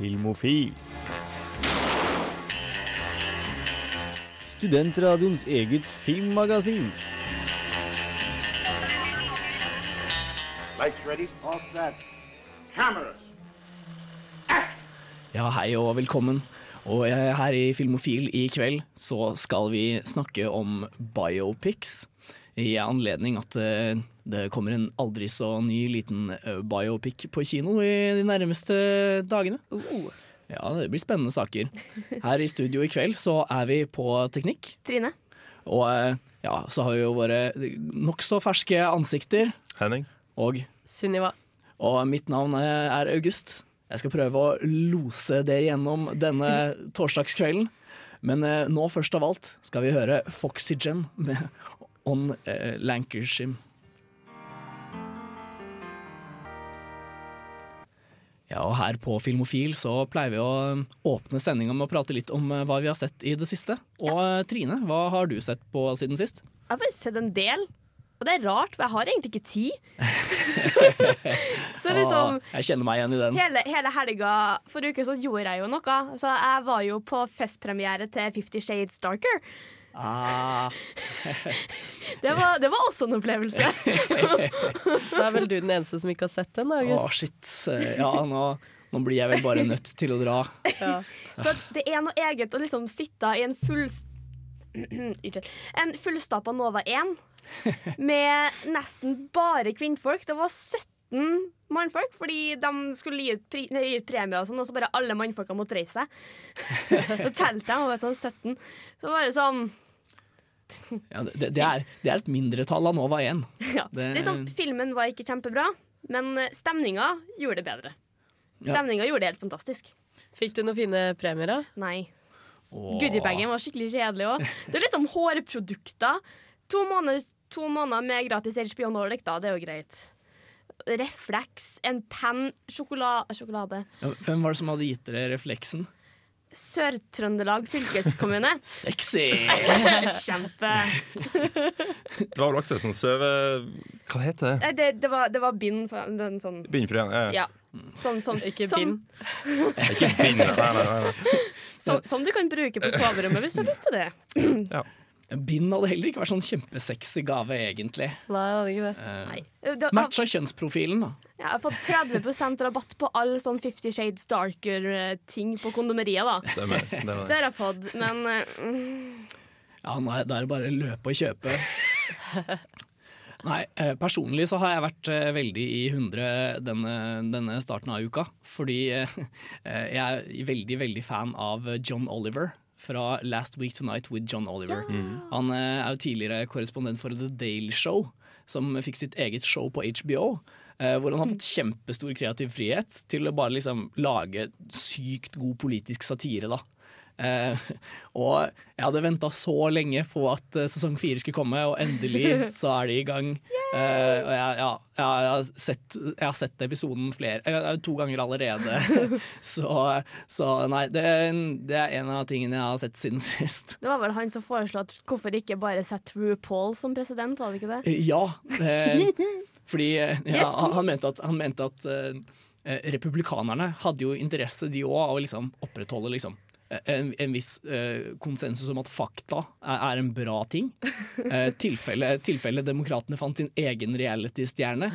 Filmofil. Studentradioens eget filmmagasin. Lights ready, all set. Cameras. Ja, hei og velkommen. Og her i Filmofil i kveld så skal vi snakke om biopics. I anledning at eh, det kommer en aldri så ny liten eh, biopic på kino i de nærmeste dagene. Ja, det blir spennende saker. Her i studio i kveld så er vi på teknikk. Trine. Og eh, ja, så har vi jo våre nokså ferske ansikter. Henning. Og, Sunniva. og mitt navn eh, er August. Jeg skal prøve å lose dere gjennom denne torsdagskvelden. Men nå først av alt skal vi høre Foxygen med On Lancashire. Ja, og her på Filmofil så pleier vi å eh, åpne sendinga med å prate litt om eh, hva vi har sett i det siste. Og ja. Trine, hva har du sett på siden sist? Jeg har bare sett en del. Og det er rart, for jeg har egentlig ikke tid. så liksom Åh, jeg kjenner meg igjen i den. hele, hele helga forrige uke så gjorde jeg jo noe. Så jeg var jo på festpremiere til Fifty Shades Darker. Ah, Det var, det var også en opplevelse. Da er vel du den eneste som ikke har sett den, Å, oh, shit. Ja, nå, nå blir jeg vel bare nødt til å dra. Ja. For det er noe eget å liksom sitte i en full En fullstappa Nova 1 med nesten bare kvinnfolk. Det var 17 mannfolk, fordi de skulle gi, ut pri, gi ut premie og sånn, og så bare alle mannfolka måtte reise seg. Så telte jeg, og sånn 17. Så var det sånn Ja, det, det, er, det er et mindretall av Nova 1. ja. Det- liksom, Filmen var ikke kjempebra, men stemninga gjorde det bedre. Ja. Gjorde det helt fantastisk. Fikk du noen fine premier, da? Nei. Goodiebagen var skikkelig kjedelig òg. Det er liksom hårprodukter. To måneder, to måneder med gratis HBO Nordic, da. Det er jo greit. Reflex, en penn, sjokolade, sjokolade. Ja, Hvem var det som hadde gitt dere refleksen? Sør-Trøndelag fylkeskommune. Sexy! Kjempe. Det var vel også et sånn søve... Hva heter det? Det, det, var, det var bind for den sånn Bind for igjen. Ja. Ja. Sånn, sånn, Ikke sånn, bind. Ikke bind, nei, nei, nei. Så, sånn du kan bruke på soverommet hvis du har lyst til det. Bind hadde heller ikke vært sånn kjempesexy gave, egentlig. Nei, det hadde ikke det. Eh, Nei. Det, Matcha kjønnsprofilen, da. Ja, jeg har fått 30% rabatt på all sånn Fifty Shades Darker-ting på kondomeriet, da. Stemmer. Det Det det. har jeg fått, men eh, mm, Ja, nei, da er det bare å løpe og kjøpe. Nei, eh, personlig så har jeg vært eh, veldig i hundre denne, denne starten av uka. Fordi eh, eh, jeg er veldig, veldig fan av John Oliver fra Last Week Tonight with John Oliver. Han eh, er jo tidligere korrespondent for The Daily Show, som fikk sitt eget show på HBO. eh, hvor han har fått kjempestor kreativ frihet til å bare liksom lage sykt god politisk satire, da. Eh, og jeg hadde venta så lenge på at eh, sesong fire skulle komme, og endelig så er de i gang. Eh, og jeg, ja, jeg, har sett, jeg har sett episoden flere, eh, to ganger allerede. så, så nei, det, det er en av tingene jeg har sett siden sist. det var vel han som foreslo at hvorfor ikke bare sette RuPaul som president, var det ikke det? Eh, Ja, eh, fordi ja, han, mente at, han mente at republikanerne hadde jo interesse, de òg, av å liksom opprettholde liksom en, en viss eh, konsensus om at fakta er, er en bra ting. Eh, tilfelle, tilfelle demokratene fant sin egen reality-stjerne.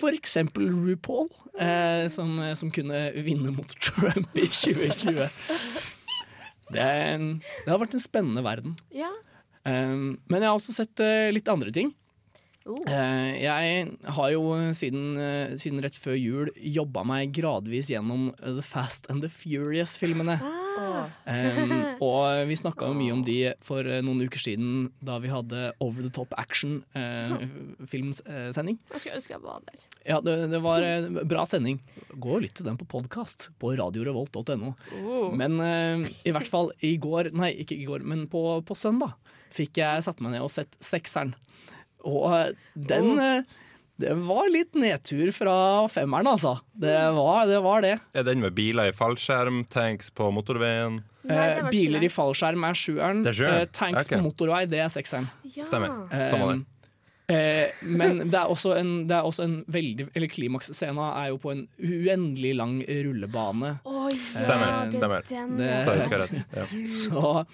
For eksempel RuPaul, eh, som, som kunne vinne mot Trump i 2020. Det, en, det har vært en spennende verden. Ja. Um, men jeg har også sett uh, litt andre ting. Uh. Jeg har jo siden, siden rett før jul jobba meg gradvis gjennom The Fast and the Furious-filmene. Um, og vi snakka mye om de for eh, noen uker siden da vi hadde Over the Top Action-filmsending. Jeg skulle ønske jeg var der. ja, det, det var en bra sending. Gå og lytt til den på podkast på radiorevolt.no. Oh. Men uh, i hvert fall i går, nei ikke i går, men på, på søndag fikk jeg satt meg ned og sett sekseren. Og eh, den eh, Det var litt nedtur fra femmeren, altså. Det var det. Var det. Er den med biler i fallskjerm, tanks på motorveien? Nei, Eh, biler i fallskjerm er sjueren. Det er? Eh, tanks okay. på motorvei, det er sekseren. Ja. Stemmer. Eh, Samme det. Eh, men det er også en, det er også en veldig Eller klimaksscena er jo på en uendelig lang rullebane. Oh, ja, Stemmer, stemmer. det. Det- ja. Så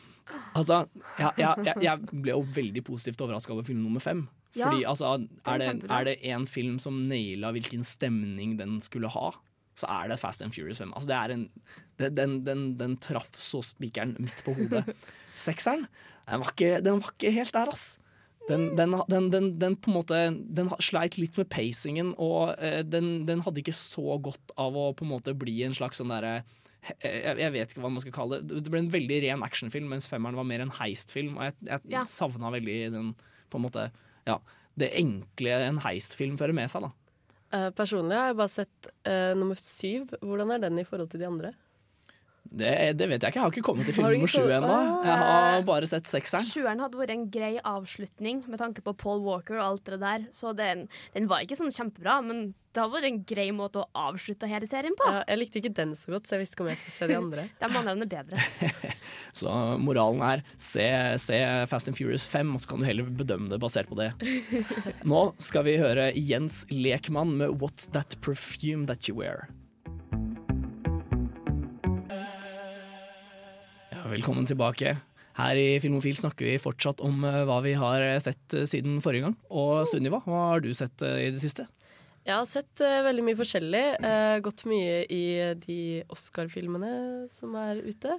altså jeg, jeg, jeg ble jo veldig positivt overraska over film nummer fem. Ja, Fordi altså, er det, en film som naila hvilken stemning den skulle ha, så er det Fast and Furious 5. Altså, det er en, det, den, den, den traff så spikeren midt på hodet. Sekseren, den var ikke, den var ikke helt der, ass. Den, den, den, den, den på en måte Den sleit litt med pacingen, og eh, den, den hadde ikke så godt av å på en måte bli en slags sånn derre jeg, jeg vet ikke hva man skal kalle det. Det ble en veldig ren actionfilm, mens femmeren var mer en heistfilm. Og jeg, jeg Ja. savna veldig den på en måte Ja, det enkle en heistfilm fører med seg, da. Uh, personlig har jeg bare sett uh, nummer syv. Hvordan er den i forhold til de andre? Det, det vet jeg ikke. Jeg har ikke kommet til film nummer sju ennå. Jeg har bare sett sekseren. Sjueren hadde vært en grei avslutning med tanke på Paul Walker og alt det der. Så den, den var ikke sånn kjempebra, men det har vært en grei måte å avslutte hele serien på. Ja, jeg likte ikke den så godt, så jeg visste ikke om jeg skal se de andre. De andre er bedre. Så moralen er se, se Fast and Furious 5, og så kan du heller bedømme det basert på det. Nå skal vi høre Jens Lekmann med What's That Perfume That You Wear. Velkommen tilbake. Her i Filmofil snakker vi fortsatt om eh, hva vi har sett eh, siden forrige gang. Og Sunniva, hva har du sett eh, i det siste? Jeg har sett uh, veldig mye forskjellig. Uh, gått mye i de Oscar-filmene som er ute.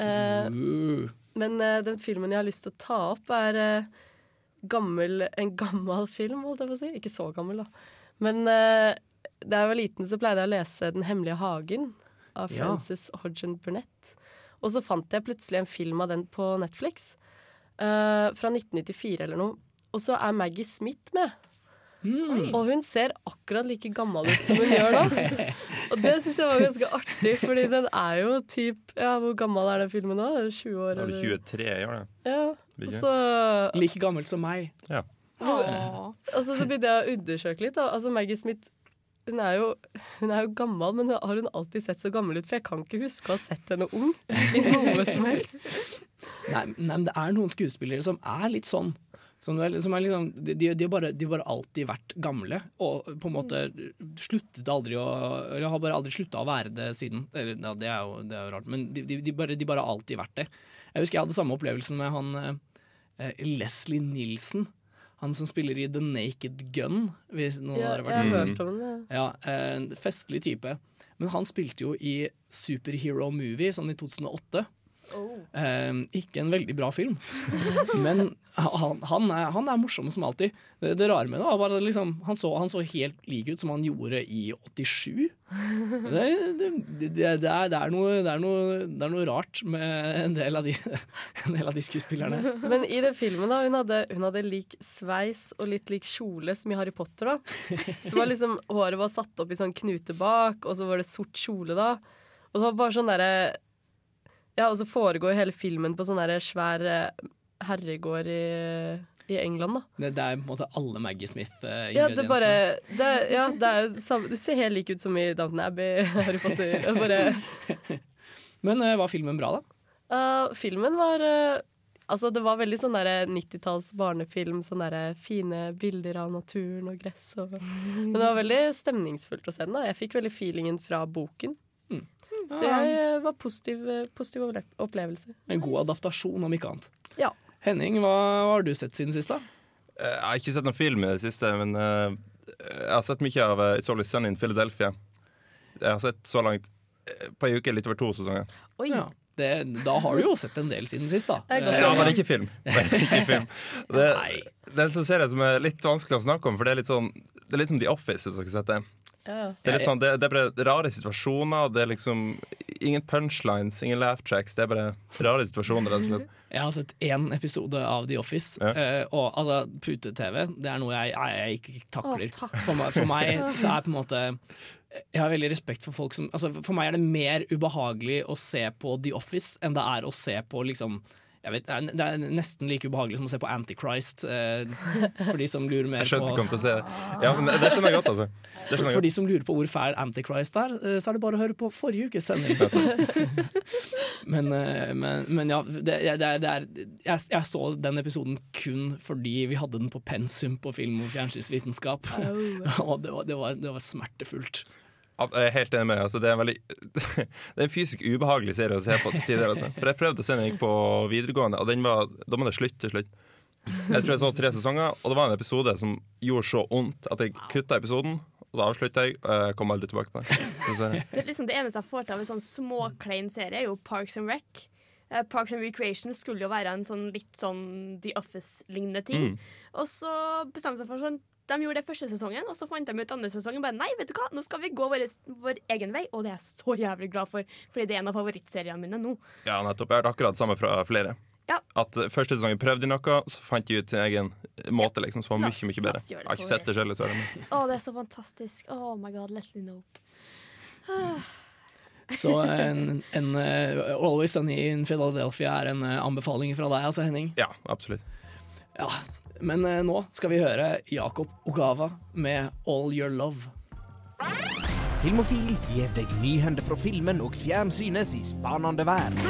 Eh, Uh, men eh, den filmen jeg har lyst til å ta opp, er eh, gammel, en gammel film, holdt jeg på å si. Ikke så gammel, da. Men eh, da jeg var liten, så pleide jeg å lese Den hemmelige hagen av Ja. Frances Hodgson Burnett. Og så fant jeg plutselig en film av den på Netflix. uh, fra 1994 eller noe. Og så er Maggie Smith med. Og hun ser akkurat like gammel ut som hun gjør da. Og det syns jeg var ganske artig, fordi den er jo typ Ja, hvor gammel er den filmen nå? Er det 20 år? Er eller? 23, gjør det? Ja. Også, like gammel som meg. Ja. altså, så begynte jeg å undersøke litt. Da. Altså, Maggie Smith hun er, jo, hun er jo gammel, men har hun alltid sett så gammel ut? For jeg kan ikke huske å ha sett henne ung i noe som helst. Nei, nei, men det er noen skuespillere som er litt sånn. Som er, som er liksom, de, de, har bare, de har bare alltid vært gamle, og på en måte sluttet aldri å Eller har bare aldri slutta å være det siden. Eller, ja, det, er jo, det er jo rart, men de, de, bare, har alltid vært det. Jeg husker jeg hadde samme opplevelsen med han eh, Leslie Nielsen. Han som spiller i The Naked Gun, hvis noen Ja, av dere jeg har vært har hørt om det. ja, En festlig type. Men han spilte jo i Superhero Movie, sånn i 2008. Eh, ikke en veldig bra film, men han, han, er, han er morsom som alltid. Det, det rare med det var at liksom, han, så, han så helt lik ut som han gjorde i 87. Det, det, det, er, det, er, noe, det, er, noe, det er noe rart med en del av de, en del av de skuespillerne. Men i den filmen da, hun hadde, hun hadde lik sveis og litt lik kjole som i Harry Potter. da. Så var liksom, Håret var satt opp i sånn knute bak, og så var det sort kjole da. Og det var bare sånn derre Ja, og så foregår hele filmen på sånn der svær eh, herregård i, i England, da. Det, det er på en måte alle Maggie Smith-ingrediensene. Ja, det bare det, Ja, det er Du ser helt lik ut som i Downton Abbey, Harry Potter. Det er Bare Men eh, var filmen bra, da? Uh, filmen var uh, Altså, det var veldig sånn der 90-talls barnefilm. Sånn der fine bilder av naturen og gress. Og, men det var veldig stemningsfullt å se den. da Jeg fikk veldig feelingen fra boken. Mm. Så jeg uh, var positiv, uh, positiv opplevelse. En god adaptasjon, om ikke annet. Ja. Henning, hva, hva har du sett siden sist, da? Eh, Jeg har ikke sett noen film i det siste, men eh, jeg har sett mye av eh, It's Only Sun in Philadelphia. Jeg har sett så langt eh, på ei uke litt over to sesonger. Oi. Ja. Det, da har du jo sett en del siden sist, da. Godt Eh, Ja, men ikke film. Men ikke film. Det, det er en sånn serie som er litt vanskelig å snakke om, for det er litt sånn Det er litt som The Office, hvis dere har sett det. Det er litt sånn, det, det er bare rare situasjoner. Det er liksom ingen punchlines, ingen laugh tracks. Det er bare rare situasjoner, rett og slett. Jeg har sett én episode av The Office, Ja. Uh, og altså, pute-TV det er noe jeg, jeg, jeg ikke takler. Å, takk. for, meg, for meg så er på en måte Jeg har veldig respekt for folk som altså, For meg er det mer ubehagelig å se på The Office enn det er å se på liksom vet, det er- nesten like ubehagelig som å se på Antichrist, eh, for de som lurer mer Jeg på ikke til å se det. Ja, men det, skjønner jeg godt, altså. Det for, for de som lurer på hvor fæl Antichrist er, eh, så er det bare å høre på forrige ukes sending. men, eh, men, men ja, det, det er, det er, jeg, jeg så den episoden kun fordi vi hadde den på pensum på film- og fjernsynsvitenskap. og det var, det, var, det var smertefullt. Jeg er helt enig med deg. Altså, det, er en veldig, det er en fysisk ubehagelig serie å se på til tider. Altså. For jeg prøvde å se den jeg gikk på videregående, og den var, da må det slutte til slutt. Jeg tror jeg så tre sesonger, og det var en episode som gjorde så vondt at jeg kutta episoden. Og da avslutta jeg, og jeg kom aldri tilbake på det. Det, er liksom det eneste jeg får til av en sånn småklein serie, er jo Parks and Rec. Eh, Parks and Recreation skulle jo være en sånn litt sånn The Office-lignende ting. Mm. Og så bestemte seg for sånn De gjorde det første sesongen, og så fant de ut andre sesongen bare Nei, vet du hva, nå skal vi gå vår, vår egen vei, og det er jeg så jævlig glad for, fordi det er en av favorittseriene mine nå. Ja, nettopp. Jeg har hørt akkurat det samme fra flere. Ja. At eh, Første sesongen prøvde de noe, så fant de ut sin egen måte liksom, som var mye mye bedre. Jeg har ikke sett det selv, Å, det er så fantastisk. Oh my god, Leslie Knope. Så en, en eh, Always Sunny in Philadelphia er en eh, anbefaling fra deg, altså, Henning. Ja, absolutt. Ja, Men eh, nå skal vi høre Jakob Ogava med All Your Love. Filmofil gir deg nyhender fra filmen og fjernsynets i spanende verden.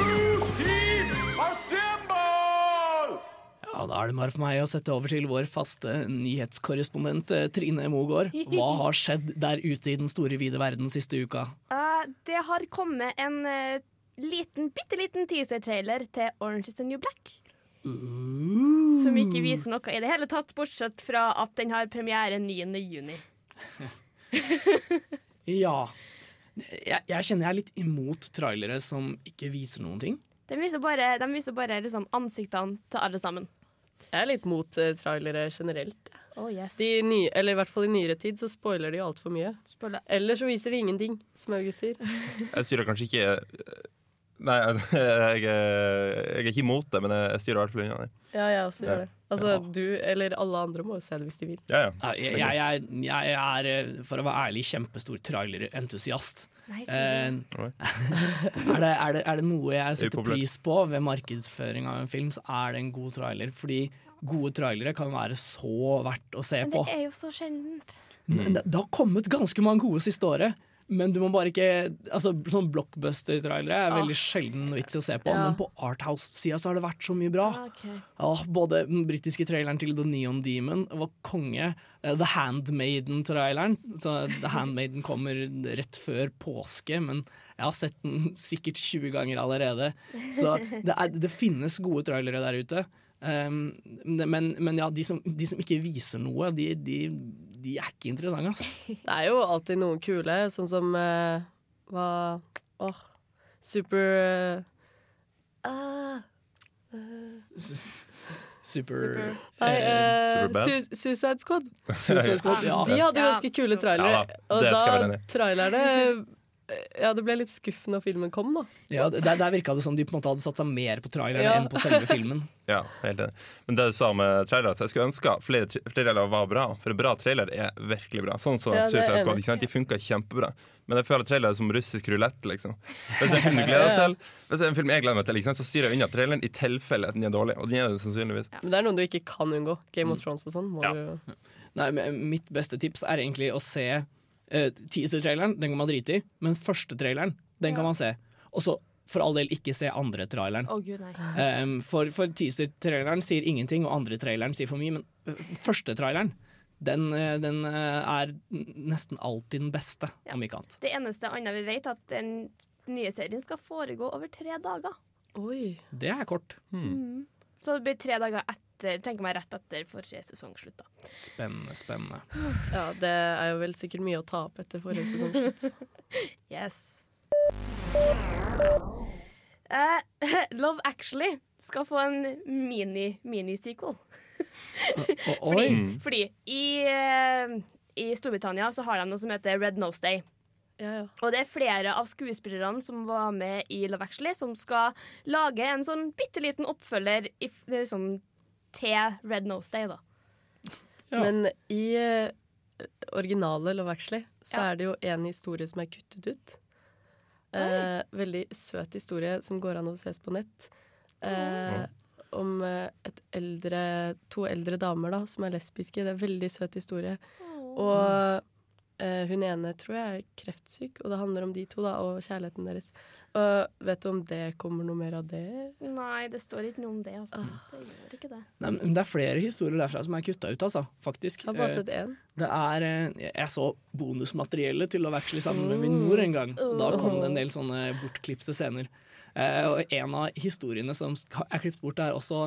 Ja, Da er det bare for meg å sette over til vår faste nyhetskorrespondent eh, Trine Mogård. Hva har skjedd der ute i den store, vide verden siste uka? Uh, det har kommet en uh, liten, bitte liten teaser-trailer til Orange is the New Black. Som ikke viser noe i det hele tatt, bortsett fra at den har premiere 9. juni. Ja. Jeg, jeg kjenner jeg er litt imot trailere som ikke viser noen ting. De viser bare, de viser bare liksom ansiktene til alle sammen. Jeg er litt mot uh, trailere generelt. Oh yes. De nye, eller i hvert fall i nyere tid så spoiler de altfor mye. Spoiler. Eller så viser de ingenting, som August sier. Jeg sier kanskje ikke Nei, jeg, er- jeg er ikke imot det, men jeg styrer i hvert fall unna det. Ja, jeg også gjør det. Altså, Ja. du eller alle andre må jo se det hvis de vil. Ja, ja. Jeg, jeg, jeg, jeg er, eh, for å være ærlig, kjempestor trailerentusiast. Nei, Eh, er, det, er, det, er det noe jeg setter pris på ved markedsføring av en film, så er det en god trailer. Fordi gode trailere kan være så verdt å se på. Men det er jo så sjeldent. Mm. Det, det har kommet ganske mange gode siste året. Men du må bare ikke Altså Sånn blockbuster-trailere er veldig sjelden vits i å se på. Ja. Men på Arthouse-sida så har det vært så mye bra. Ok. Ja, både den britiske traileren til The Neon Demon var konge. Eh, The Handmaiden-traileren. Så The Handmaiden kommer rett før påske, men jeg har sett den sikkert 20 ganger allerede. Så det, er, det finnes gode trailere der ute. Um, men, men ja, de som, de som ikke viser noe, de, de, de er ikke interessante, ass. Det er jo alltid noen kule, sånn som uh, Hva Åh. Super uh, uh, Super, Super. Nei, eh, eh, Su Suicide Squad. Suicide Squad, ja. De hadde ganske kule trailere. Ja, og da trailerne Ja, det ble litt skuff når filmen kom, da. ja der, der virka det som de på en måte hadde satt seg mer på traileren Ja. enn på selve filmen. Ja, helt enig. Men det du sa med trailere, at jeg skulle ønske flere tra- trailere var bra. For en bra trailer er virkelig bra. Sånn som Ja, Suicide Squad. Ikke sant? De funka kjempebra. Men jeg føler trailere er som russisk rulett. Liksom. Hvis det er en film du gleder deg til, Hvis det er en film jeg gleder meg til, ikke sant? så styrer jeg unna traileren i tilfelle den er dårlig. Og den er det sannsynligvis. Men det er noe du ikke kan unngå. Game of Thrones og sånn. Ja. du- Nei, men Mitt beste tips er egentlig å se uh, teaser-traileren. Den kan man drite i. Men første traileren, den kan man se. Og så for all del ikke se andre traileren. Oh, gud. Um, for for teaser-traileren sier ingenting, og andre traileren sier for mye. Men uh, første traileren, den, uh, den uh, er nesten alltid den beste, om ikke annet. Det eneste annet vi vet, at den nye serien skal foregå over tre dager. Oi. Det er kort. Så det blir tre dager etter, tenker meg rett etter forrige sesong slutta. Spennende, spennende. Ja, det er jo vel sikkert mye å ta opp etter forrige sesong slutt. Yes. Uh, Love Actually skal få en mini-mini-sequel. Fordi, fordi i, uh, i Storbritannia så har de noe som heter Red Nose Day. Ja, ja. Og det er flere av skuespillerne som var med i Love Actually, som skal lage en sånn bitte liten oppfølger i, liksom, til Red Nose Day, da. Ja. Men i uh, originale Love Actually så Ja. er det jo en historie som er kuttet ut. Uh, veldig søt historie som går an å ses på nett. Uh, om et eldre, to eldre damer da, som er lesbiske. Det er en veldig søt historie. Og eh, hun ene tror jeg er kreftsyk, og det handler om de to da, og kjærligheten deres. Og vet du om det kommer noe mer av det? Nei, det står ikke noe om det. Altså. Det gjør ikke det. Nei, men det er flere historier derfra som er kutta ut, altså. Faktisk. Jeg har bare Eh, sett én. Det er eh, Jeg så bonusmateriellet til å veksle sammen med min mor en gang. Da kom det en del sånne bortklipte scener. Eh, og en av historiene som er klippet bort, er også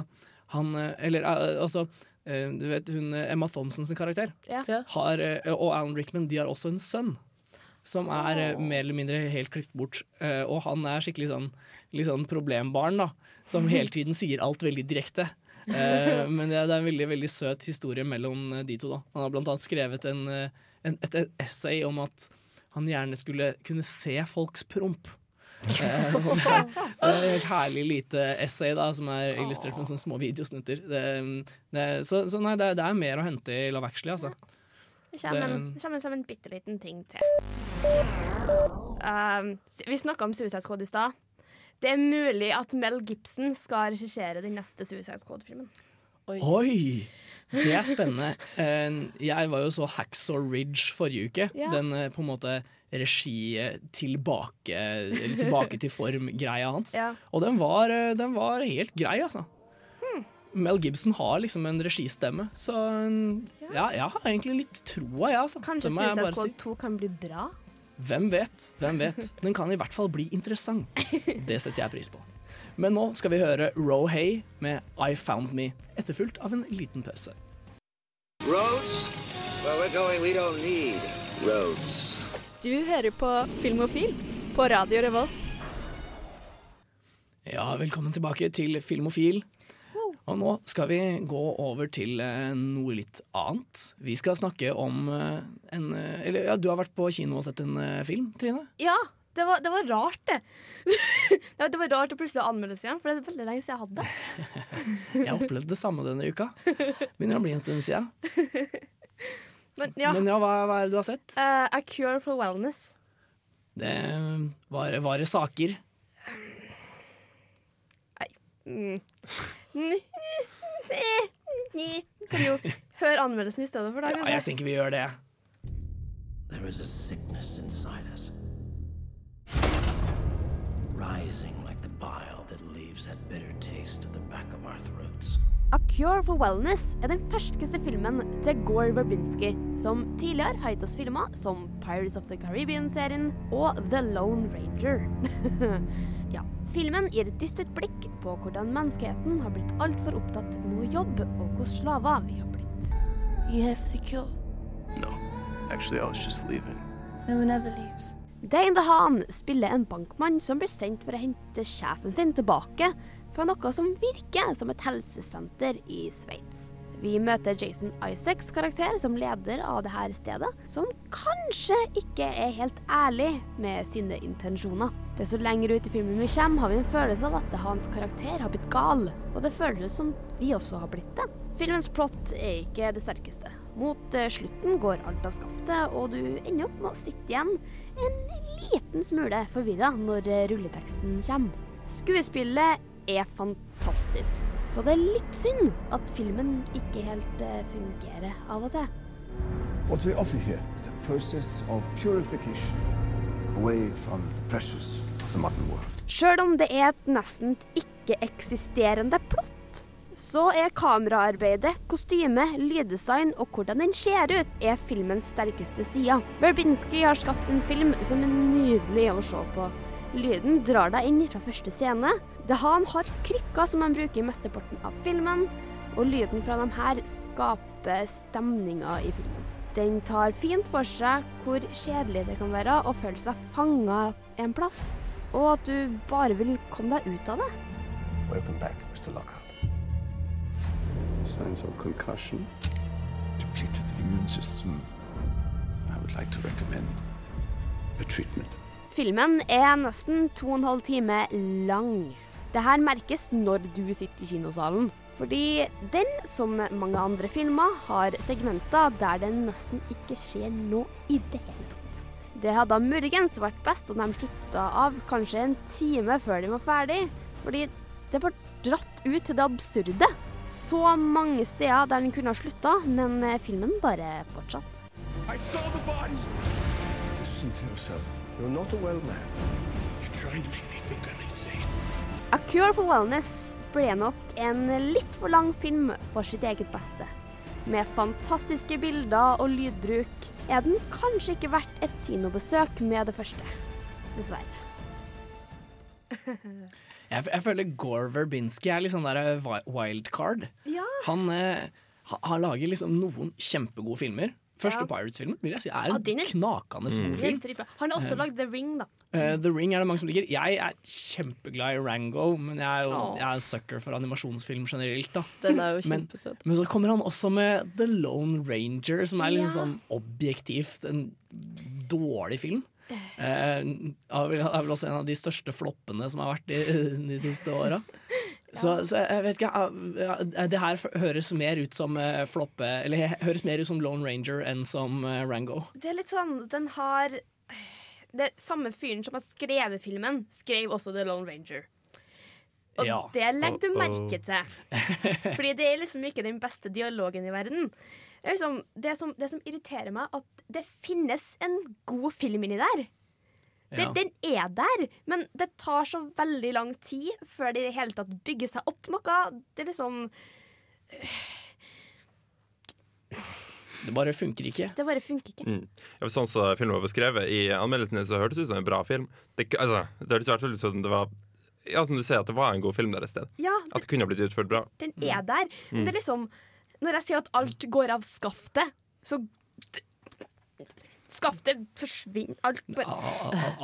han Eller altså eh, Du vet hun Emma Thompsons karakter Ja. Har, og Alan Rickman de har også en sønn. Som er oh. mer eller mindre helt klippet bort. Eh, og han er skikkelig sånn, litt sånn problembarn, da. Som hele tiden sier alt veldig direkte. Eh, men det, er en veldig veldig søt historie mellom de to. da Han har blant annet skrevet en, en, et, essay om at han gjerne skulle kunne se folks promp. Det er et helt herlig lite essay da som er illustrert med sånne små videosnutter. Det, det, så, så nei, det, det er mer å hente i Love Actually, altså. Det kommer, en, Det- det kommer som en bitte liten ting til. Um, vi snakka om Suicide Squad i stad. Det er mulig at Mel Gibson skal regissere den neste Suicide Squad-filmen. Oi! Det er spennende. Eh, Jeg var jo så Hacksaw Ridge forrige uke. Ja. Den eh, på en måte regiet tilbake, eller tilbake til form-greia hans. Ja. Og den var, eh, den var helt grei, altså. Mel Gibson har liksom en registemme, så eh, ja, jeg har egentlig litt troa, jeg, altså. Kanskje Suicide. Squad 2 kan bli bra? Hvem vet? Hvem vet? Den kan i hvert fall bli interessant. Det setter jeg pris på. Men nå skal vi høre Rohay med I Found Me, etterfulgt av en liten pause. Roads? Where we're going, we don't need roads. Du hører på Filmofil på Radio Revolt. Ja, velkommen tilbake til Filmofil. Og nå skal vi gå over til eh, noe litt annet. Vi skal snakke om eh, en eh, Eller ja, du har vært på kino og sett en film, Trine? Ja, det var, det var rart, det. det var- det var rart å plutselig anmeldes igjen, for det er veldig lenge siden jeg hadde det. Jeg opplevde det samme denne uka. Begynner å bli en stund siden. Men ja, Men ja, hva, hva er det du har sett? Uh, A Cure for Wellness. Det var, var det saker. Nei. Mm. Kan jo høre anmeldelsen i stedet for da. Ja, jeg tenker vi gjør det. There is a sickness inside us. Rising like the bile that leaves that bitter taste at the back of our throats. A Cure for Wellness er den ferskeste filmen til Gore Verbinski, som tidligere har gitt oss filmer som Pirates of the Caribbean-serien og The Lone Ranger. filmen gir et dystert blikk på hvordan menneskeheten har blitt altfor opptatt med å jobbe, og hvor slaver vi har blitt. You have the cure. No. Actually, I was just leaving. No one ever leaves. Dane DeHaan spiller en bankmann som blir sendt for å hente sjefen sin tilbake fra noe som virker som et helsesenter i Sveits. Vi møter Jason Isaacs karakter som leder av dette stedet, som kanskje ikke er helt ærlig med sine intensjoner. Desto lenger ut i filmen vi kommer, har vi en følelse av at hans karakter har blitt gal, og det føles som vi også har blitt det. Filmens plott er ikke det sterkeste. Mot eh, slutten går alt av skaftet, og du ender opp med å sitte igjen en liten smule forvirra når rulleteksten kommer. Skuespillet er fantastisk, så det er litt synd at filmen ikke helt eh, fungerer av og til. What we offer here is a process of purification away from the pressures of the modern world. Sjøl om det er et nesten ikke-eksisterende plott, så er kameraarbeidet, kostyme, lyddesign og hvordan den ser ut, er filmens sterkeste side. Verbinski har skapt en film som er nydelig å se på. Lyden drar deg inn fra første scene. Dehan har krykker som han bruker i mesteparten av filmen, og lyden fra dem her skaper stemninga i filmen. Den tar fint for seg hvor kjedelig det kan være å føle seg fanga en plass, og at du bare vil komme deg ut av det. Welcome back, Mr. Lockhart. Signs of concussion, depleted immune system. I would like to recommend a treatment. Filmen er nesten to og en halv time lang. Det her merkes når du sitter i kinosalen. Fordi den, som mange andre filmer, har segmenter der det nesten ikke skjer noe i det hele tatt. Det hadde muligens vært best om de slutta av kanskje en time før de var ferdig, fordi det var dratt ut til det absurde. Så mange steder der den kunne ha slutta, men eh, filmen bare fortsatte. I saw the bodies! Listen to yourself. You're not a well man. You're trying to make me think I'm. A Cure for Wellness ble nok en litt for lang film for sitt eget beste. Med fantastiske bilder og lydbruk er den kanskje ikke verdt et kinobesøk med det første. Dessverre. Jeg, jeg føler Gore Verbinski er litt sånn der eh, wildcard. Ja. Han, eh, ha- han lager liksom noen kjempegode filmer. Første Ja. Pirates-filmen vil jeg si er en er- knakende Mm. god film. Han har også Eh. lagd The Ring, da. Uh, The Ring er det mange som liker. Jeg er kjempeglad i Rango, men jeg er jo oh. jeg er en sucker for animasjonsfilm generelt. Da. Den er jo Men- kjempesøt. Men så kommer han også med The Lone Ranger, som er liksom Ja. sånn objektivt en dårlig film. Uh, er vel også en av de største floppene som har vært de, de siste åra. Så, så jeg vet ikke Det her høres mer ut som eh, floppe Eller høres mer ut som Lone Ranger enn som eh, Rango. Det er litt sånn Den har Det samme fyren som har skrevet filmen, skrev også The Lone Ranger. Og Ja. det legger du merke til. Fordi det er liksom ikke den beste dialogen i verden. Det, er liksom, det, som, det som irriterer meg, at det finnes en god film inni der. Det, Ja. Den er der, men det tar så veldig lang tid før det i det hele tatt bygger seg opp noe. Det er liksom Det bare funker ikke. Det bare funker ikke. Mm. Ja, sånn som filmen var beskrevet I anmeldelsene, så hørtes det ut som en bra film. Det, altså, det hørtes i hvert fall ut som det var Ja, som du sier, at det var en god film der et sted. Ja, At det kunne blitt utført bra. Den er der. Men Mm. det er liksom Når jeg sier at alt går av skaftet, så Skaftet forsvinner. Alt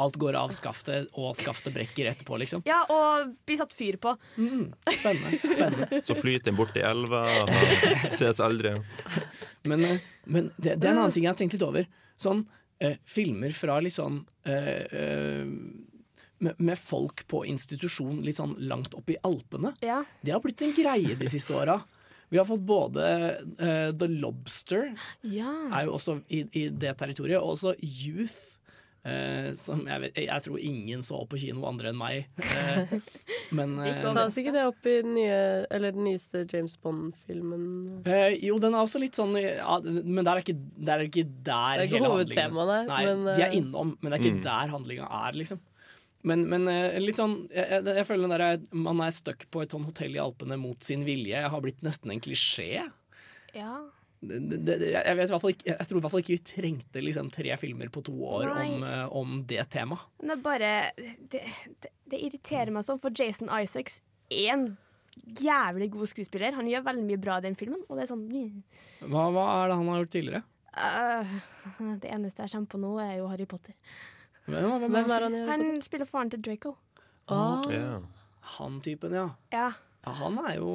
Alt går av skaftet, og skaftet brekker etterpå, liksom. Ja, og blir satt fyr på. Spennende. spennende. Så flyter den bort i elva og ses aldri. Men, eh, men det, det er en annen ting jeg har tenkt litt over. Sånn eh, filmer fra litt sånn eh, eh, med, med folk på institusjon litt sånn langt oppe i Alpene. Ja. Det har blitt en greie de siste åra. Vi har fått både uh, The Lobster, Ja. er jo også i, i det territoriet, og også Youth. Uh, som jeg, vet, jeg tror ingen så på kino andre enn meg. Uh, men uh, Tas ikke det opp i den, nye, eller den nyeste James Bond-filmen? Uh, jo, den er også litt sånn ja, Men det er ikke, der er ikke der Det er ikke hele hovedtemaet, nei, Nei, men, de er innom, men det er ikke Mm. der handlinga er, liksom. Men, men eh, litt sånn jeg, jeg, føler den der, Man er stuck på et sånn hotell i Alpene mot sin vilje. Jeg har blitt nesten en klisjé. ja. Det, det, jeg, vet ikke, jeg tror i hvert fall ikke vi trengte liksom tre filmer på to år om, eh, om det temaet. Det bare det, det, irriterer meg sånn, for Jason Isaacs er en jævlig god skuespiller. Han gjør veldig mye bra i den filmen, og det er sånn. Hva, hva er det han har gjort tidligere? Uh, Det eneste jeg kommer på nå, er jo Harry Potter. Hvem, hvem, Hvem er han i Harry Han spiller faren til Draco. Ah. Ja. Han typen, ja. Ja. ja han er jo,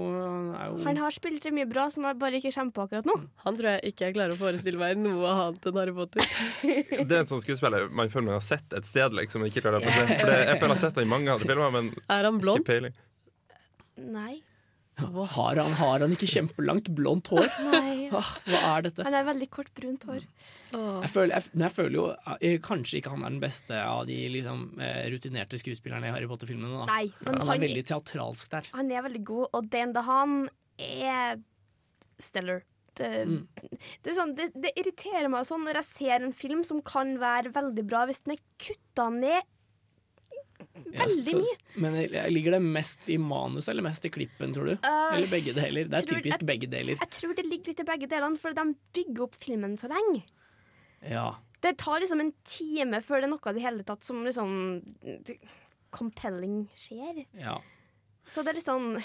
er jo Han har spilt mye bra som jeg bare ikke kommer på akkurat nå. Han tror jeg ikke jeg klarer å forestille meg noe annet enn Harry Potter. Det er en sånn skuespiller man føler man har sett et sted, liksom. Ikke klarer å. For det, jeg føler jeg har sett ham i mange andre filmer, men Er han blond? ikke peiling. Nei. Har, han, har han ikke kjempelangt blondt hår? Nei. Hva er dette? Han har veldig kort, brunt hår. Jeg føler, jeg, men jeg føler jo jeg, kanskje ikke han er den beste av de liksom, eh, rutinerte skuespillerne i Harry Potter-filmene. han, han- er veldig teatralsk der. Han er veldig god, og Dane DeHaan er stellar. Det, Mm. det, sånn, det, det irriterer meg sånn når jeg ser en film som kan være veldig bra, hvis den er kutta ned veldig mye. Men ligger det mest i manus eller mest i klippen, tror du? Uh, eller begge deler? Det er tror- typisk jeg- begge deler. Jeg tror det ligger litt i begge delene, for de bygger opp filmen så lenge. Ja. Det tar liksom en time før det er noe i det hele tatt som liksom compelling skjer. ja. Så det er litt sånn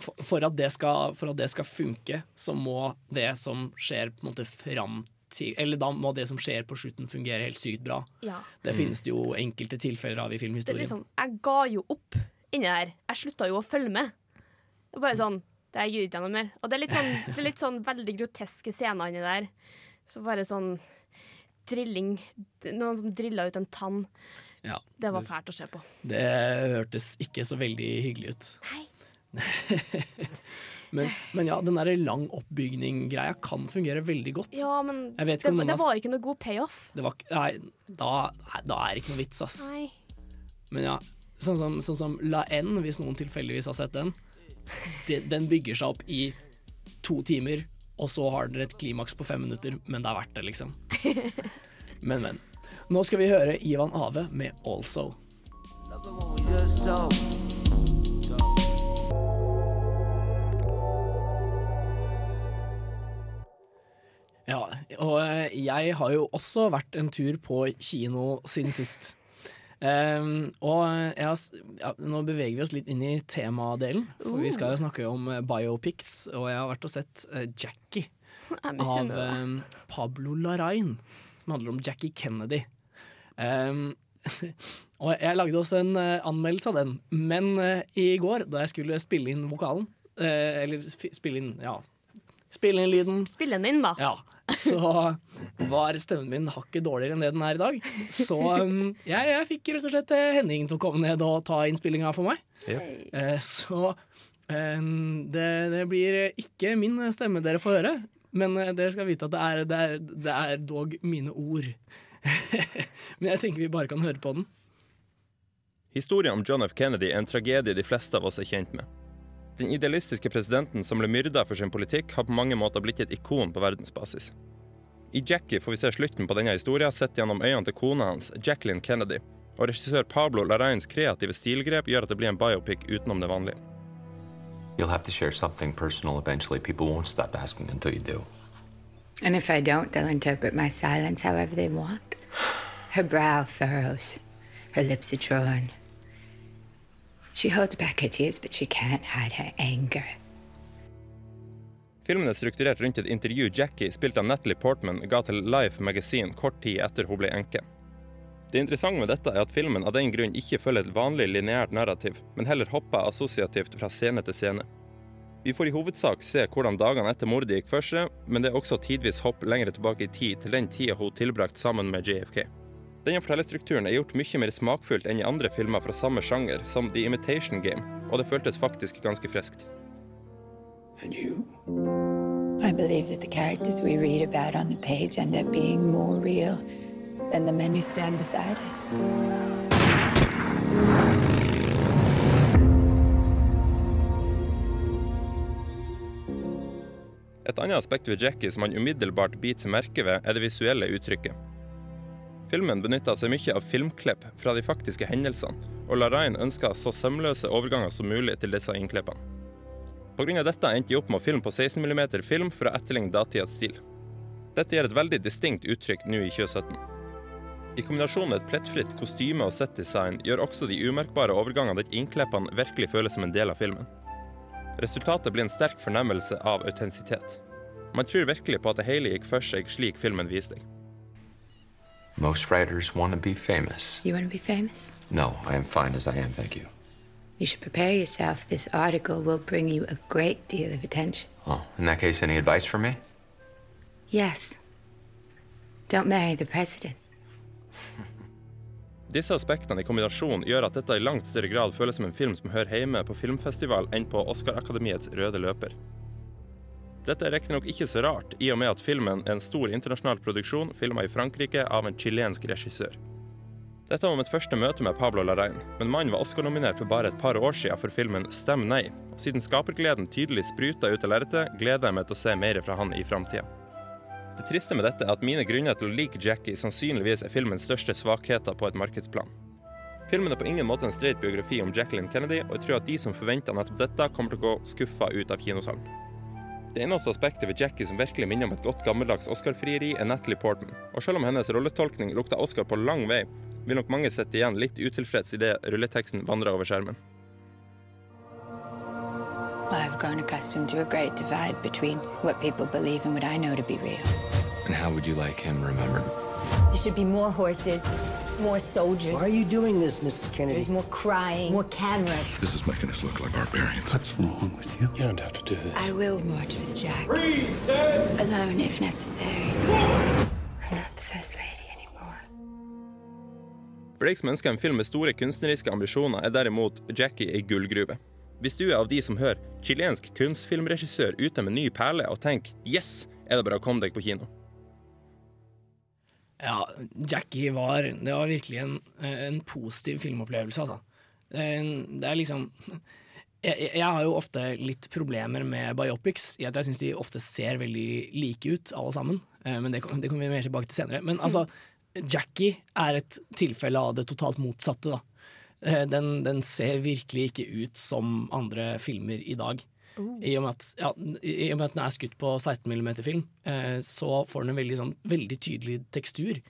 For, for, at det skal, for at det skal funke, så må det som skjer på en måte fram Eller da må det som skjer på slutten fungere helt sykt bra. Ja. Det finnes det jo enkelte tilfeller av i Det er filmhistorien. liksom, jeg ga jo opp inni der. Jeg slutta jo å følge med. Det er bare sånn Det gidder ikke jeg noe mer. Og det er litt sånn, det er litt sånn veldig groteske scener inni der. Så bare sånn drilling Noen som drilla ut en tann. Ja. Det var fælt å se på. Det hørtes ikke så veldig hyggelig ut. Nei. men, men ja, den der lang oppbygning-greia kan fungere veldig godt. Ja, men det, det har- var ikke noe god payoff. Det var, nei, da, nei, da er det ikke noe vits, ass. Nei. Men ja, sånn som, sånn som La N, hvis noen tilfeldigvis har sett den. Det, den bygger seg opp i to timer, og så har dere et klimaks på fem minutter, men det er verdt det, liksom. Men, men. Nå skal vi høre Ivan Ave med 'Also'. Ja, og eh, jeg har jo også vært en tur på kino siden sist. Um, og jeg har, ja, nå beveger vi oss litt inn i temadelen, for vi skal jo snakke om eh, biopics. Og jeg har vært og sett uh, Jackie av um, Pablo Larain, som handler om Jackie Kennedy. Um, og jeg lagde også en uh, anmeldelse av den, men eh, i går, da jeg skulle spille inn vokalen, eh, eller sp- spille inn, ja Spille inn lyden. Spille den inn, da. Ja, så var stemmen min hakket dårligere enn det den er i dag. Så um, jeg, jeg fikk rett og slett eh, Henning til å komme ned og ta innspillinga for meg. Eh, så um, det, det blir ikke min stemme dere får høre, men uh, dere skal vite at det er, det er, det er dog mine ord. men jeg tenker vi bare kan høre på den. Historien om John F. Kennedy er en tragedie de fleste av oss er kjent med. Den idealistiske presidenten som ble myrda for sin politikk, har på mange måter blitt et ikon på verdensbasis. I Jackie får vi se slutten på denne historien sett gjennom øynene til kona hans, Jacqueline Kennedy, og regissør Pablo Larrains kreative stilgrep gjør at det blir en biopic utenom det vanlige. You'll have to share something personal eventually. People won't stop asking until you do. And if I don't, they'll interpret my silence however they want. Her brow furrows, her lips are drawn. She holds back her tears, but she can't hide her anger. Filmen er strukturert rundt et intervju Jackie, spilt av Natalie Portman, ga til Life Magazine kort tid etter hun ble enke. Det interessante med dette er at filmen av den grunn ikke følger et vanlig lineært narrativ, men heller hopper assosiativt fra scene til scene. Vi får i hovedsak se hvordan dagene etter mordet gikk for seg, men det er også tidvis hopp lenger tilbake i tid, til den tida hun tilbrakt sammen med JFK. Denne fortellerstrukturen er gjort mye mer smakfullt enn i andre filmer fra samme sjanger, som The Imitation Game, og det føltes faktisk ganske friskt. I believe that the characters we read about on the page end up being more real than the men who stand beside us. Et annet aspekt ved Jackie som man umiddelbart biter seg merke ved, er det visuelle uttrykket. Filmen benytta seg mye av filmklipp fra de faktiske hendelsene, og Larain ønska så sømløse overganger som mulig til disse innklippene. Pga. dette endte de opp med å filme på 16 mm film for å etterligne datidas stil. Dette gir et veldig distinkt uttrykk nå i 2017. I kombinasjon med et plettfritt kostyme og settdesign gjør også de umerkbare overgangene til innklippene virkelig føles som en del av filmen. Resultatet blir en sterk fornemmelse av autentisitet. Man tror virkelig på at det hele gikk for seg slik filmen viste deg. Most writers want to be famous. You want to be famous? No, I am fine as I am, thank you. You should prepare yourself. This article will bring you a great deal of attention. Oh, in that case, any advice for me? Yes. Don't marry the president. Disse aspektene i kombinasjon gjør at dette i langt større grad føles som en film som hører hjemme på filmfestival enn på Oscar-akademiets røde løper. Dette er riktignok ikke så rart, i og med at filmen er en stor internasjonal produksjon filma i Frankrike av en chilensk regissør. Dette var mitt første møte med Pablo Larrain, men mannen var Oscar-nominert for bare et par år siden for filmen Stem nei, og siden skapergleden tydelig spruta ut av lerretet, gleder jeg meg til å se mer fra han i framtida. Det triste med dette er at mine grunner til å like Jackie sannsynligvis er filmens største svakheter på et markedsplan. Filmen er på ingen måte en streit biografi om Jacqueline Kennedy, og jeg tror at de som forventer nettopp dette, kommer til å gå skuffa ut av kinosalen. Det eneste aspektet ved Jackie som virkelig minner om et godt gammeldags Oscar-frieri, er Natalie Portman. Og selv om hennes rolletolkning lukter Oscar på lang vei, vil nok mange sitte igjen litt utilfreds idet rulleteksten vandrer over skjermen. I've grown accustomed to a great divide between what people believe and what I know to be real. And how would you like him remembered? There should be more horses, more soldiers. Why are you doing this, Mrs. Kennedy? There's more crying, more cameras. This is making us look like barbarians. What's wrong with you? You don't have to do this. I will march with Jack. Alone if necessary. I'm not the first lady anymore. For deg som ønsker en film med store kunstneriske ambisjoner, er derimot Jackie ei gullgruve. Hvis du er av de som hører chilensk kunstfilmregissør ute med ny perle og tenker 'yes', er det bare å komme deg på kino. Ja, Jackie var Det var virkelig en, en positiv filmopplevelse, altså. Det er liksom jeg, jeg har jo ofte litt problemer med biopics, i at jeg syns de ofte ser veldig like ut, alle sammen. Eh, Men det, det kommer vi mer tilbake til senere. Men altså, Jackie er et tilfelle av det totalt motsatte. da. Eh, Den, den ser virkelig ikke ut som andre filmer i dag. I og, at, ja, I og med at den er skutt på 16 mm film, eh, så får den en veldig, sånn, veldig tydelig tekstur.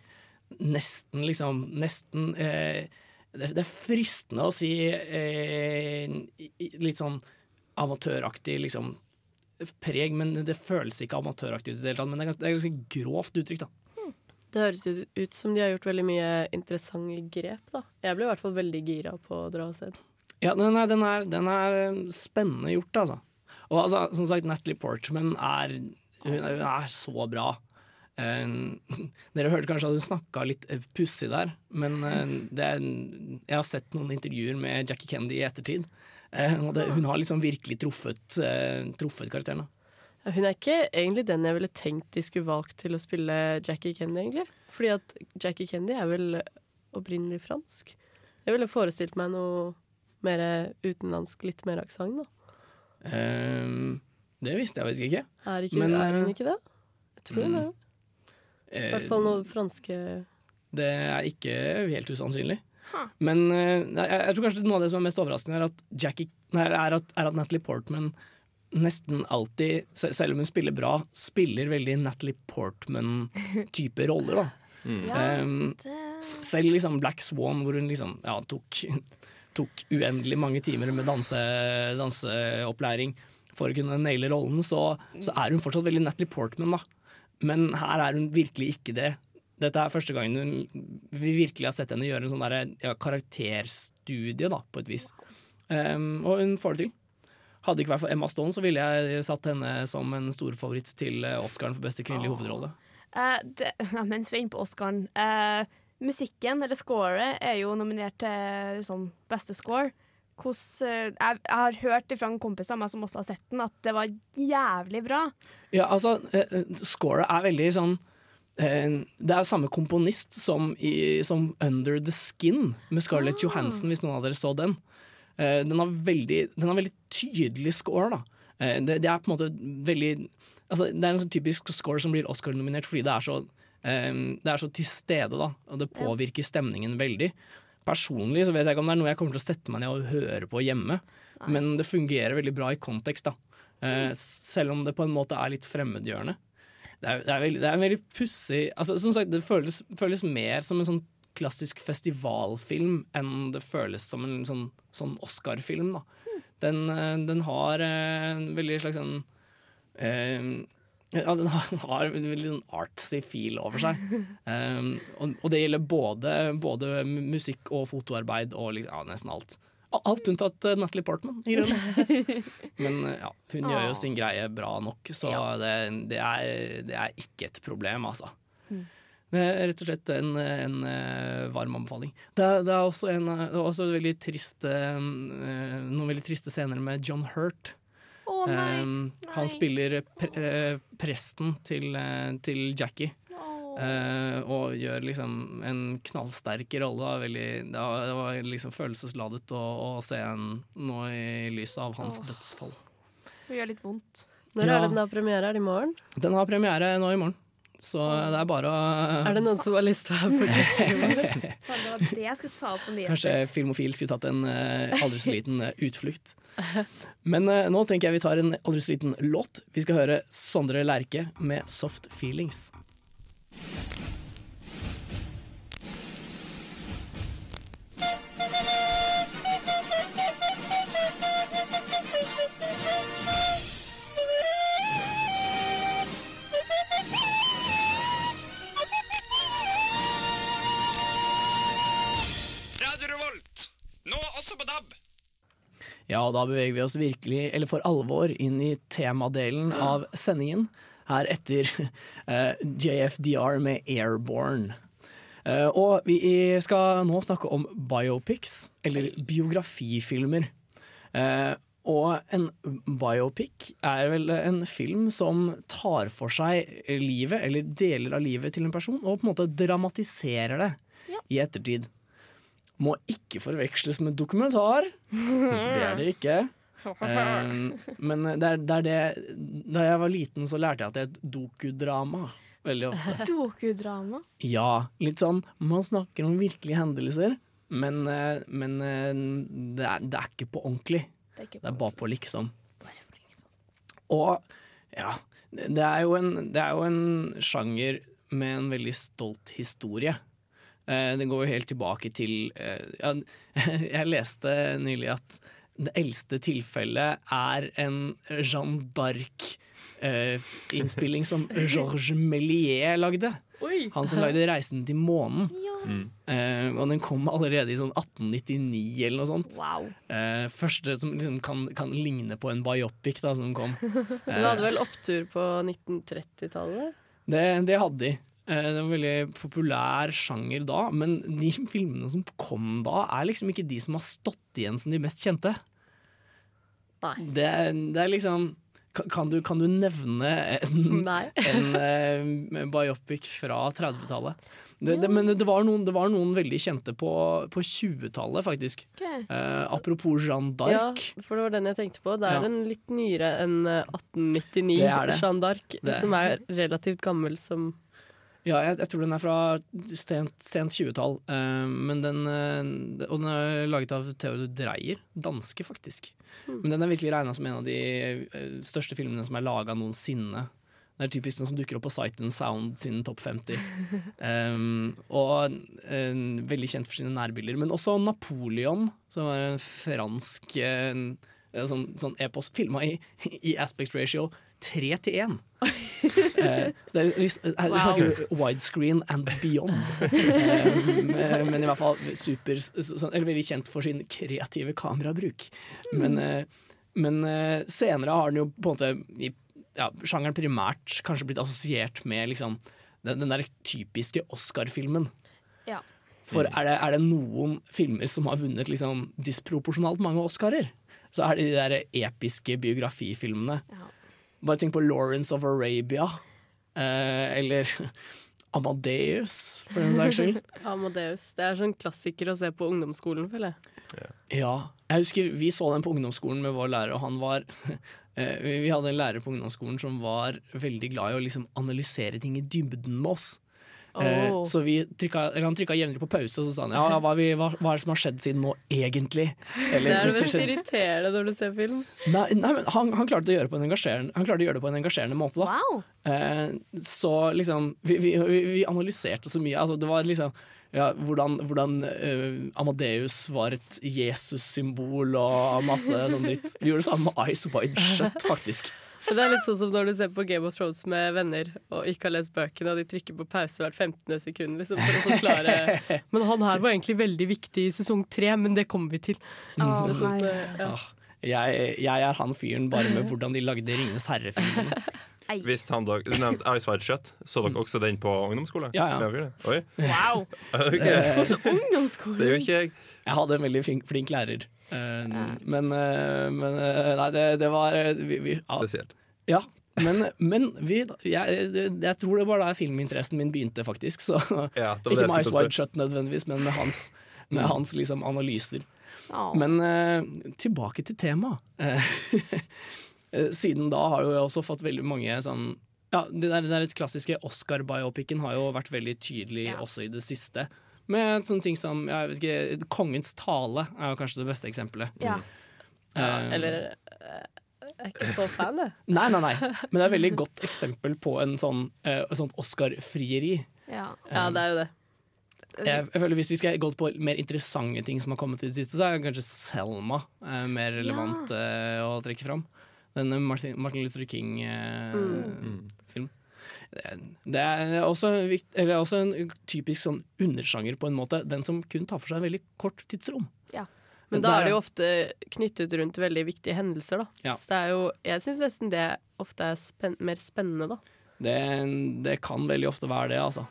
Nesten liksom Nesten eh, det, det er fristende å si eh, litt sånn amatøraktig liksom, preg, men det føles ikke amatøraktig ut i det hele tatt. Men det er ganske, det er ganske grovt uttrykk, da. Det høres ut, ut som de har gjort veldig mye interessante grep. da. Jeg ble i hvert fall veldig gira på å dra og se den. Ja, den er, den er, den er eh, spennende gjort, altså. Og altså, som sagt, Natalie Portman er, hun er, hun er så bra. Uh, dere hørte kanskje at hun snakka litt eh, pussig der, men eh, er, jeg har sett noen intervjuer med Jackie Kennedy i ettertid. det, hun har liksom virkelig truffet, truffet karakteren. da. Hun er ikke egentlig den jeg ville tenkt de skulle valgt til å spille Jackie Kennedy, egentlig. Fordi at Jackie Kennedy er vel opprinnelig fransk. Jeg ville forestilt meg noe mer utenlandsk, litt mer aksent, da. Eh, det visste jeg faktisk ikke. Er, ikke, Men, er hun eh, ikke det? Jeg tror hun er det. I hvert fall noe franske Det er ikke helt usannsynlig. Men eh, jeg, jeg tror kanskje noe av det som er mest overraskende, er at, Jackie, nei, er at, er at Natalie Portman nesten alltid, selv om hun spiller bra, spiller veldig Natalie Portman-type roller. da. Um, selv liksom Black Swan, hvor hun liksom ja, tok, tok uendelig mange timer med danse, danseopplæring for å kunne naile rollen, så, så er hun fortsatt veldig Natalie Portman. da. Men her er hun virkelig ikke det. Dette er første gangen hun, vi virkelig har sett henne gjøre en sånn der, ja, karakterstudie, da, på et vis. Um, og hun får det til. Hadde ikke vært for Emma Stone, så ville jeg satt henne som en storfavoritt til eh, Oscaren for beste kvinnelige hovedrolle. Uh, det, mens vi er inne på Oscaren eh, Musikken, eller scoret, er jo nominert til liksom, beste score. Hvordan, eh, jeg, har hørt fra en kompis av meg som også har sett den, at det var jævlig bra. Ja, altså, eh, eh, scoret er veldig sånn Det er samme komponist som, i, som Under the Skin med Scarlett Johansson, hvis noen av dere så den. Den, har veldig, den har veldig tydelig score, da. Det, det er på en måte veldig altså, Det er en sånn typisk score som blir Oscar-nominert fordi det er så Det er så til stede, da, og det påvirker stemningen veldig. Personlig så vet jeg ikke om det er noe jeg kommer til å sette meg ned og høre på hjemme, men det fungerer veldig bra i kontekst, da. Eh, selv om det på en måte er litt fremmedgjørende. Det er, det er, veldig, det er veldig pussig altså, Som sagt, det føles, føles mer som en sånn klassisk festivalfilm enn det føles som en sånn, sånn Oscar-film. da. Den, eh, den har eh, en veldig slags sånn eh, ja, den har, en veldig sånn artsy feel over seg. Um, og, og det gjelder både, både musikk og fotoarbeid og liksom, ja, nesten alt. Alt unntatt uh, Natalie Portman, i grunnen. Men uh, ja, hun gjør jo sin greie bra nok, så det, det, er, det er ikke et problem, altså. Mm. Det rett og slett en, en uh, varm anbefaling. Det er, det er også, en, det også veldig trist, noen veldig triste scener med John Hurt. Å nei, Um, han spiller pre eh, presten til, eh, til Jackie. Uh, og gjør liksom en knallsterk rolle. Det var Veldig, det var, det var liksom følelsesladet å, å se en nå i lyset av hans Åh. dødsfall. Det gjør litt vondt. Når Ja. er det den har premiere? Er det i morgen? Den har premiere nå i morgen, så det er bare å Er det noen som har lyst til å være på Jackie? Det var det jeg skulle ta opp på nyheter. Kanskje Filmofil skulle tatt en eh, aldri så liten eh, utflukt. Men eh, nå tenker jeg vi tar en aldri så liten låt. Vi skal høre Sondre Lerche med 'Soft Feelings'. Ja, da beveger vi oss virkelig, eller for alvor, inn i temadelen av sendingen. Her etter uh, JFDR med Airborne. Uh, og vi skal nå snakke om biopics, eller biografifilmer. Uh, og en biopic er vel en film som tar for seg livet, eller deler av livet til en person, og på en måte dramatiserer det i ettertid. Må ikke forveksles med dokumentar. Det er det ikke. Um, men det er, det er det Da jeg var liten, så lærte jeg at det er et dokudrama. veldig ofte. Dokudrama. Ja, litt sånn Man snakker om virkelige hendelser, men, eh, men eh, det, er, det er ikke på ordentlig. Det er Det er bare på liksom. Og ja, det er jo en, det er jo en sjanger med en veldig stolt historie. Eh, det går jo helt tilbake til eh, ja, Jeg leste nylig at det eldste tilfellet er en Jeanne d'Arc-innspilling som Georges Méliès lagde. Oi. Han som lagde 'Reisen til månen'. Mm. Eh, og den kom allerede i sånn 1899 eller noe sånt. Wow. Eh, første som liksom kan, kan ligne på en biopic da, som kom. Du hadde vel opptur på 1930-tallet? Det, det hadde de. Eh, Det var en veldig populær sjanger da, men de filmene som kom da, er liksom ikke de som har stått igjen som de mest kjente. Det, det er liksom kan- du, kan du nevne en, Nei. en eh, biopic fra 30-tallet? Det, det, men det var, noen, det var noen veldig kjente på, på 20-tallet, faktisk. Okay. Eh, apropos Jeanne d'Arc. Ja, for det var den jeg tenkte på. Det er Ja. en litt nyere enn eh, 1899, Det er det. Jeanne d'Arc, som er relativt gammel som Ja, jeg, jeg tror den er fra sent, sent 20-tall. Uh, men den, eh, og den er laget av Theodor Dreyer. Danske, faktisk. Mm. Men den er virkelig regna som en av de eh, største filmene som er laga noensinne. Det er typisk den som dukker opp på Sight Sound sin topp 50. Um, og eh, veldig kjent for sine nærbilder. Men også Napoleon, som er en fransk eh, sånn, sånn epos filma i, i aspect ratio 3 til 1. Eh, så det er, vi, her Wow. snakker du widescreen and beyond. Um, eh, men i hvert fall super, så, så, eller veldig kjent for sin kreative kamerabruk. Men, eh, men eh, senere har den jo på en måte i ja, sjangeren primært kanskje blitt assosiert med liksom, den, den der typiske Oscar-filmen. Ja. For er det, er det noen filmer som har vunnet liksom disproporsjonalt mange Oscarer, så er det de der episke biografifilmene. Bare tenk på Lawrence of Arabia, eh, eller Amadeus, for den saks skyld. Amadeus. Det er sånn klassiker å se på ungdomsskolen, føler jeg. Ja. Jeg husker vi så den på ungdomsskolen med vår lærer, og han var eh, Vi vi hadde en lærer på ungdomsskolen som var veldig glad i å liksom analysere ting i dybden med oss. Eh, Oh. så vi trykka, eller han trykka jevnlig på pause, og så sa han ja, hva, vi, hva, hva er det som har skjedd siden nå, egentlig? Eller, det er det mest irriterende når du ser film. Nei, nei men han, han, klarte å gjøre det på en engasjerende, måte. Da. Eh, så liksom vi, vi, vi vi analyserte så mye. Altså, det var liksom ja, hvordan, hvordan uh, Amadeus var et Jesus-symbol og masse sånn dritt. Vi gjorde det samme med Ice Wide Shut, faktisk. Og Det er litt sånn som når du ser på Game of Thrones med venner og ikke har lest bøkene, og de trykker på pause hvert 15. sekund liksom, for å forklare Men han her var egentlig veldig viktig i sesong tre, men det kommer vi til. Oh, Det er sånn, nei. eh, ja. Jeg, jeg er han fyren bare med hvordan de lagde Ringenes herre-filmene. Hvis han da, du nevnte Ice Wide Shut. Så dere også den på ungdomsskole? Ja, ja. Wow! Ok. Eh, Det gjør ikke jeg. Jeg hadde en veldig flink, flink lærer. Eh, Men, eh, men eh, Nei, det, det var vi, vi, ja. Spesielt. Ja, men, men vi, jeg, jeg tror det var der filminteressen min begynte, faktisk. Så, Ja, det ikke Ice White Wide Shut nødvendigvis, men med hans, med Mm. hans liksom, analyser. Oh. Men tilbake til temaet. Siden da har jo jeg også fått veldig mange sånn ja, Det der, det der klassiske Oscar-biopicen har jo vært veldig tydelig også i det siste. Med sånne ting som jeg vet ikke, Kongens tale er jo kanskje det beste eksempelet. Ja. Ja, Eh, eller eh, Jeg er ikke så fan, jeg. Nei, nei, nei. Men det er et veldig godt eksempel på en sånn, uh, sånt Oscar-frieri. Ja. ja, det er jo det. Jeg, jeg føler Hvis vi skal gå på mer interessante ting som har kommet til det siste, så er kanskje Selma eh, mer relevant eh, å trekke fram. Denne Martin, Martin Luther King-film. det, er- det er også, også en typisk sånn undersjanger, på en måte. Den som kun tar for seg en veldig kort tidsrom. Ja. Men da er det jo ofte knyttet rundt veldig viktige hendelser, da. Ja. Så det er jo Jeg syns nesten det ofte er spen mer spennende, da. Det, det kan veldig ofte være det, altså.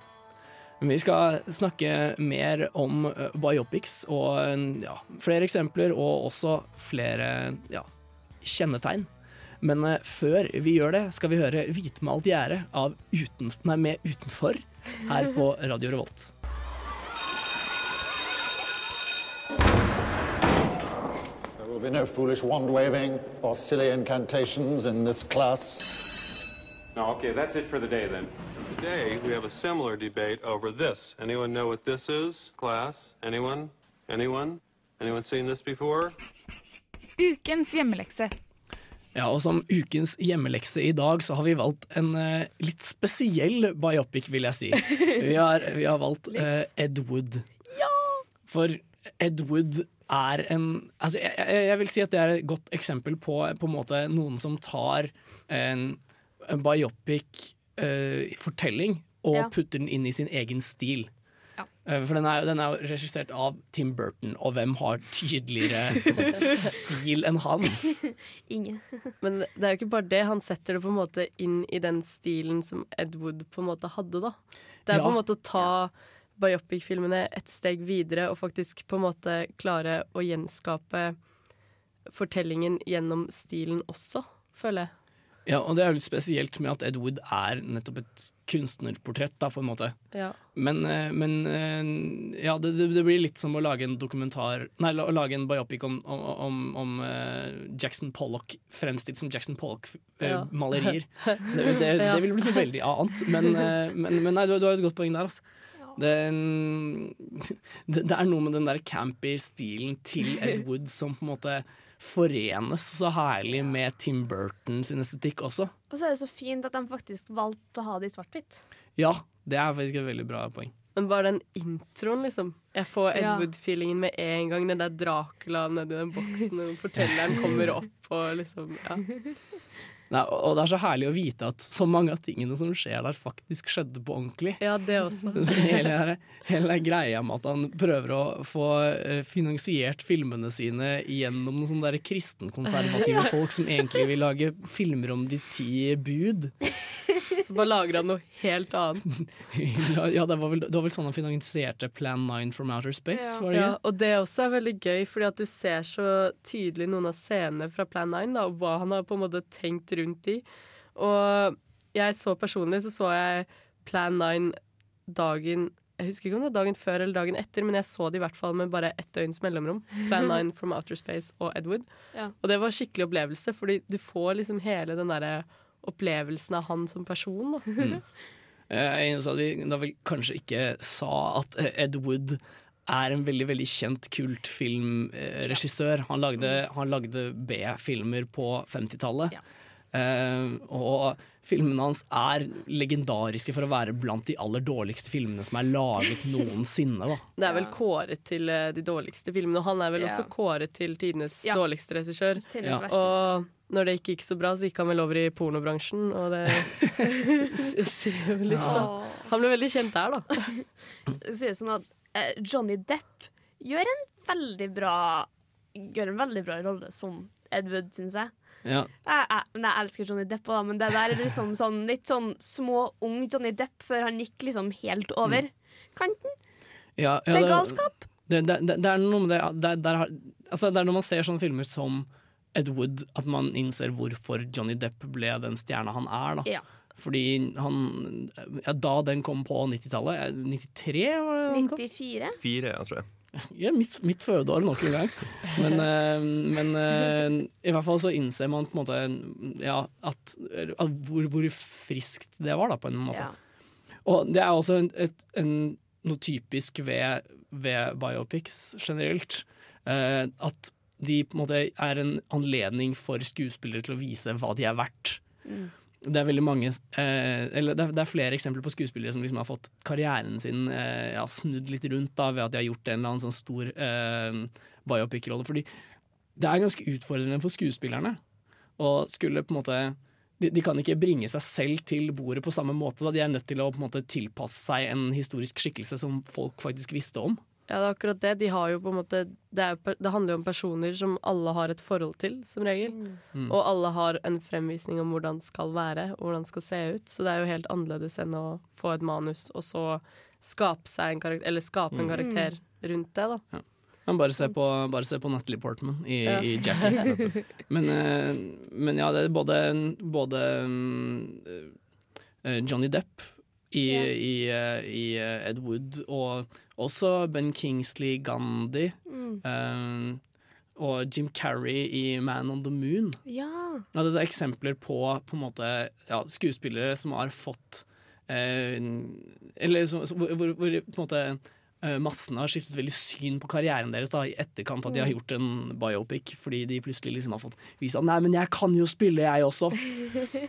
Men vi skal snakke mer om eh, biopics og ja, flere eksempler og også flere ja, kjennetegn. Men eh, før vi gjør det, skal vi høre 'Hvitmalt gjerde' av uten, nei, med 'Utenfor' her på Radio Revolt. There will be no foolish wand waving or silly incantations in this class. No, okay, that's it for the day then. Today, we have a similar debate over this. Anyone know what this is, class? Anyone? Anyone? Anyone seen this before? Ukens hjemmelekse. Ja, og Som ukens hjemmelekse i dag så har vi valgt en eh, litt spesiell biopic, vil jeg si. Vi har, vi har valgt eh, Ed Wood. For Ed Wood er en altså jeg, jeg vil si at det er et godt eksempel på, på måte noen som tar en, en biopic-fortelling og Ja. putter den inn i sin egen stil. Eh, For den er, den er jo regissert av Tim Burton, og hvem har tydeligere stil enn han? Ingen. Men det er jo ikke bare det, han setter det på en måte inn i den stilen som Ed Wood på en måte hadde, da. Det er Ja. på en måte å ta biopic-filmene et steg videre og faktisk på en måte klare å gjenskape fortellingen gjennom stilen også, føler jeg. Ja, og det er jo litt spesielt med at Ed Wood er nettopp et kunstnerportrett, da, på en måte. Ja. Men, eh, men eh, ja, det, det det blir litt som å lage en dokumentar Nei, å lage en biopic om, om, om, eh, Jackson Pollock fremstilt som Jackson Pollock-malerier. det, det, Ja. det ville blitt noe veldig annet. Men, men, men nei, du, du har et godt poeng der, altså. Det, det, det er noe med den der campy stilen til Ed Wood som på en måte forenes så herlig med Tim Burton sin estetikk også. Og så er det så fint at de faktisk valgte å ha det i svart-hvitt. Ja, det er faktisk et veldig bra poeng. Men bare den introen, liksom. Jeg får Ed Ja. Wood-feelingen med en gang. Den der Dracula nedi den boksen, og fortelleren kommer opp og liksom Ja. Nei, og det er så herlig å vite at så mange av tingene som skjer der, faktisk skjedde på ordentlig. Ja, det også. Så hele, hele, greia med at han prøver å få eh, finansiert filmene sine gjennom noen sånne kristenkonservative Ja. folk som egentlig vil lage filmer om de ti bud. Så bare lager han noe helt annet. Ja, det var vel, det var vel sånn han finansierte Plan 9 from Outer Space, var det Ja, og det også er veldig gøy, fordi at du ser så tydelig noen av scenene fra Plan 9, da, og hva han har på en måte tenkt rundt i. Og jeg så personlig så så jeg Plan 9 dagen Jeg husker ikke om det var dagen før eller dagen etter, men jeg så det i hvert fall med bare ett døgns mellomrom. Plan 9 from Outer Space og Edward. Ja. Og det var skikkelig opplevelse, fordi du får liksom hele den derre opplevelsen av han som person. Da. Mm. Eh, Jeg at vi da vel kanskje ikke sa at eh, Ed Wood er en veldig veldig kjent kultfilmregissør. Han lagde, han lagde B-filmer på 50-tallet. Eh, og filmene hans er legendariske for å være blant de aller dårligste filmene som er laget noensinne. Da. Det er vel kåret til eh, de dårligste filmene, og han er vel yeah. også kåret til tidenes Ja. dårligste regissør. Ja. Og når det ikke gikk så bra, så gikk han vel over i pornobransjen, og det sier jo litt, da. Han ble veldig kjent der, da. Sier sånn at eh, Johnny Depp gjør en veldig bra Gjør en veldig bra rolle som Edward, syns jeg. Ja. Jeg, jeg, men jeg elsker Johnny Depp, da, men det der er liksom sånn, litt sånn små, ung Johnny Depp før han gikk liksom helt over kanten. Ja, ja, Det er galskap. Det, det, det, det er noe med det det, er- der altså, det er når man ser sånne filmer som Ed Wood, at man innser hvorfor Johnny Depp ble den stjerna han er. Da. Ja. Fordi han ja, Da den kom på 90-tallet eh, 93? Var det den kom? 94. 4, jeg tror jeg. Ja, mitt, mitt fødeår nok en gang. Men, eh, men eh, i hvert fall så innser man på en måte ja, at, at hvor, hvor friskt det var, da, på en måte. Ja. Og det er også en, et, en, noe typisk ved, ved biopics generelt. eh, at de på en måte er en anledning for skuespillere til å vise hva de er verdt. Mm. Det er veldig mange eh, Eller det er, det er flere eksempler på skuespillere som liksom har fått karrieren sin eh, ja, snudd litt rundt da, ved at de har gjort en eller annen sånn stor eh, biopic-rolle. Fordi det er ganske utfordrende for skuespillerne å skulle på en måte de, de kan ikke bringe seg selv til bordet på samme måte. Da. De er nødt til å på en måte tilpasse seg en historisk skikkelse som folk faktisk visste om. Ja, det er akkurat det. De har jo på en måte det, er, det handler jo om personer som alle har et forhold til, som regel. Mm. Og alle har en fremvisning om hvordan det skal være, og hvordan det skal se ut. Så det er jo helt annerledes enn å få et manus, og så skape seg en karakter, eller skape en Mm. rundt det, da. Men bare se på, bare se på Natalie Portman i, Ja. i Jackie. men, eh, men ja, det er både, både mm, eh, Johnny Depp i, i, eh, i eh, Ed Wood og også Ben Kingsley Gandhi. Mm. Um, og Jim Carrey i Man on the Moon. Ja. Ja, dette er eksempler på, på en måte, ja, skuespillere som har fått eh, Eller så, hvor, hvor, hvor på en måte massene har skiftet veldig syn på karrieren deres da, i etterkant at de har Mm. gjort en biopic, fordi de plutselig liksom har fått vist at nei, men jeg kan jo spille, jeg også.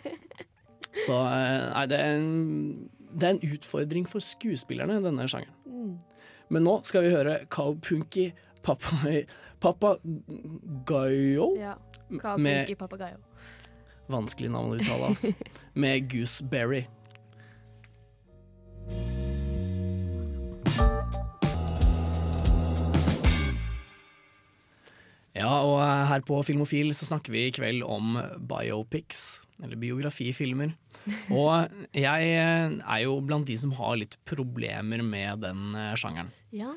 Så nei, det er, en, det er en utfordring for skuespillerne, denne sjangeren. Mm. Men nå skal vi høre Papa, Papagayo. Ja. Med Kapunki papagayo. vanskelig navn å uttale, altså. Med Gooseberry. Ja, og her på Filmofil så snakker vi i kveld om biopics, eller biografifilmer. Og jeg er jo blant de som har litt problemer med den eh, sjangeren. Ja.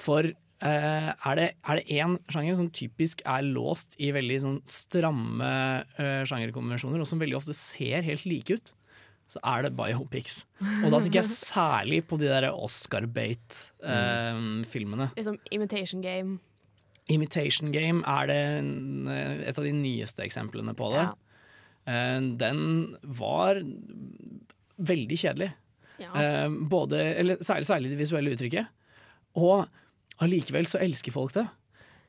For eh, er det er det én sjanger som typisk er låst i veldig sånn stramme eh, sjangerkonvensjoner, og som veldig ofte ser helt like ut, så er det biopics. Og da tenker jeg særlig på de der Oscar-bate-filmene. Liksom Imitation Game. Imitation Game er det en- et av de nyeste eksemplene på det. Ja. Den var veldig kjedelig. Ja. Eh, Både, eller særlig, særlig det visuelle uttrykket. Og allikevel så elsker folk det.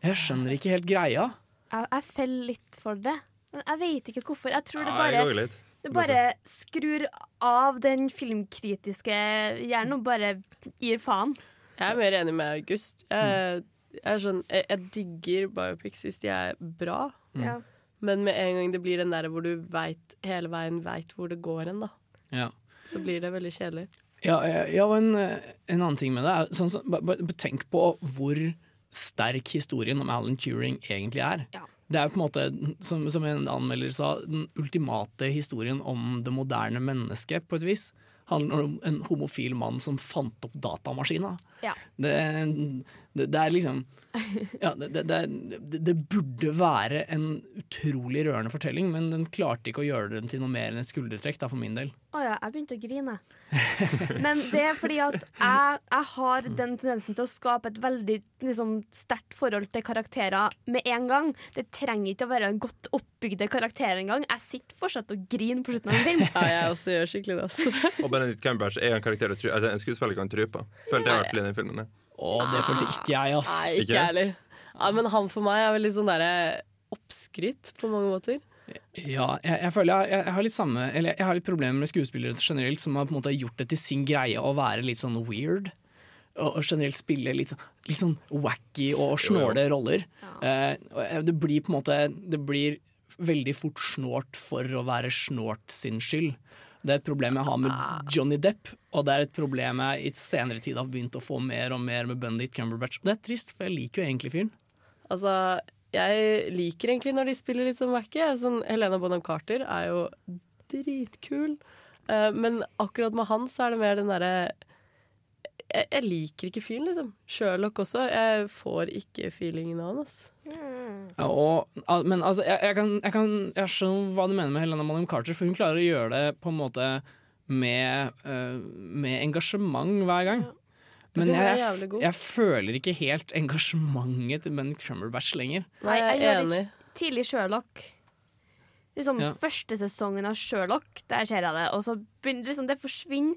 Jeg skjønner ikke helt greia. Jeg, jeg faller litt for det. Men jeg vet ikke hvorfor. Jeg tror det bare. Det bare skrur av den filmkritiske hjernen og bare gir faen. Jeg er mer enig med August. Jeg, jeg, er sånn, jeg, jeg digger biopics hvis de er bra. Mm. Ja. Men med en gang det blir den der hvor du vet, hele veien veit hvor det går hen, da, Ja. så blir det veldig kjedelig. Ja, ja, ja, og en, en annen ting med det er sånn, så, bare, ba- Tenk på hvor sterk historien om Alan Turing egentlig er. Det er på en måte, som, som en anmelder sa, den ultimate historien om det moderne mennesket, på et vis. Handler om en homofil mann som fant opp datamaskina. Ja. Det, det, det er liksom ja, det, det, det, det- det burde være en utrolig rørende fortelling, men den klarte ikke å gjøre den til noe mer enn et skuldertrekk, da, for min del. Å ja, jeg begynte å grine. Men det er fordi at jeg, jeg har den tendensen til å skape et veldig liksom, sterkt forhold til karakterer med en gang. Det trenger ikke å være en godt oppbygde karakterer engang. Jeg sitter fortsatt og griner på slutten av en film. Ja, jeg også gjør skikkelig det. Altså. Og Benedict Cumberbatch er en karakter å try- altså, en skuespiller kan tro på. Følte jeg i hvert fall i den filmen. Å, det følte ikke jeg, ass. Nei, ikke jeg heller. Ja, men han for meg er veldig sånn derre oppskrytt på mange måter. Ja, jeg, jeg føler jeg, jeg har litt samme Eller jeg har litt problemer med skuespillere generelt som har på en måte gjort det til sin greie å være litt sånn weird. Og, og generelt spille litt, sånn- litt sånn wacky og snåle roller. Eh, og det blir på en måte Det blir veldig fort snålt for å være snålt sin skyld. Det er et problem jeg har med Johnny Depp, og det er et problem jeg i senere tid har begynt å få mer og mer med Bundit Cumberbatch. Og det er trist, for jeg liker jo egentlig fyren. Altså, jeg liker egentlig når de spiller litt som wacky. Sånn, Helena Bonham Carter er jo dritkul. Eh, men akkurat med han så er det mer den derre jeg, jeg liker ikke fyren, liksom. Sherlock også. Jeg får ikke feelingen av han. Altså. Ja, og, men altså, jeg, jeg, kan, jeg, kan, jeg skjønner hva du mener med Helena Bonham Carter, for hun klarer å gjøre det på en måte med, eh, med engasjement hver gang. Men jeg, jeg føler ikke helt engasjementet til Ben Crumberbatch lenger. Nei, jeg er gjør det tidlig Sherlock. Liksom Ja. Første sesongen av Sherlock, der ser jeg det. Og så begynner liksom det forsvinner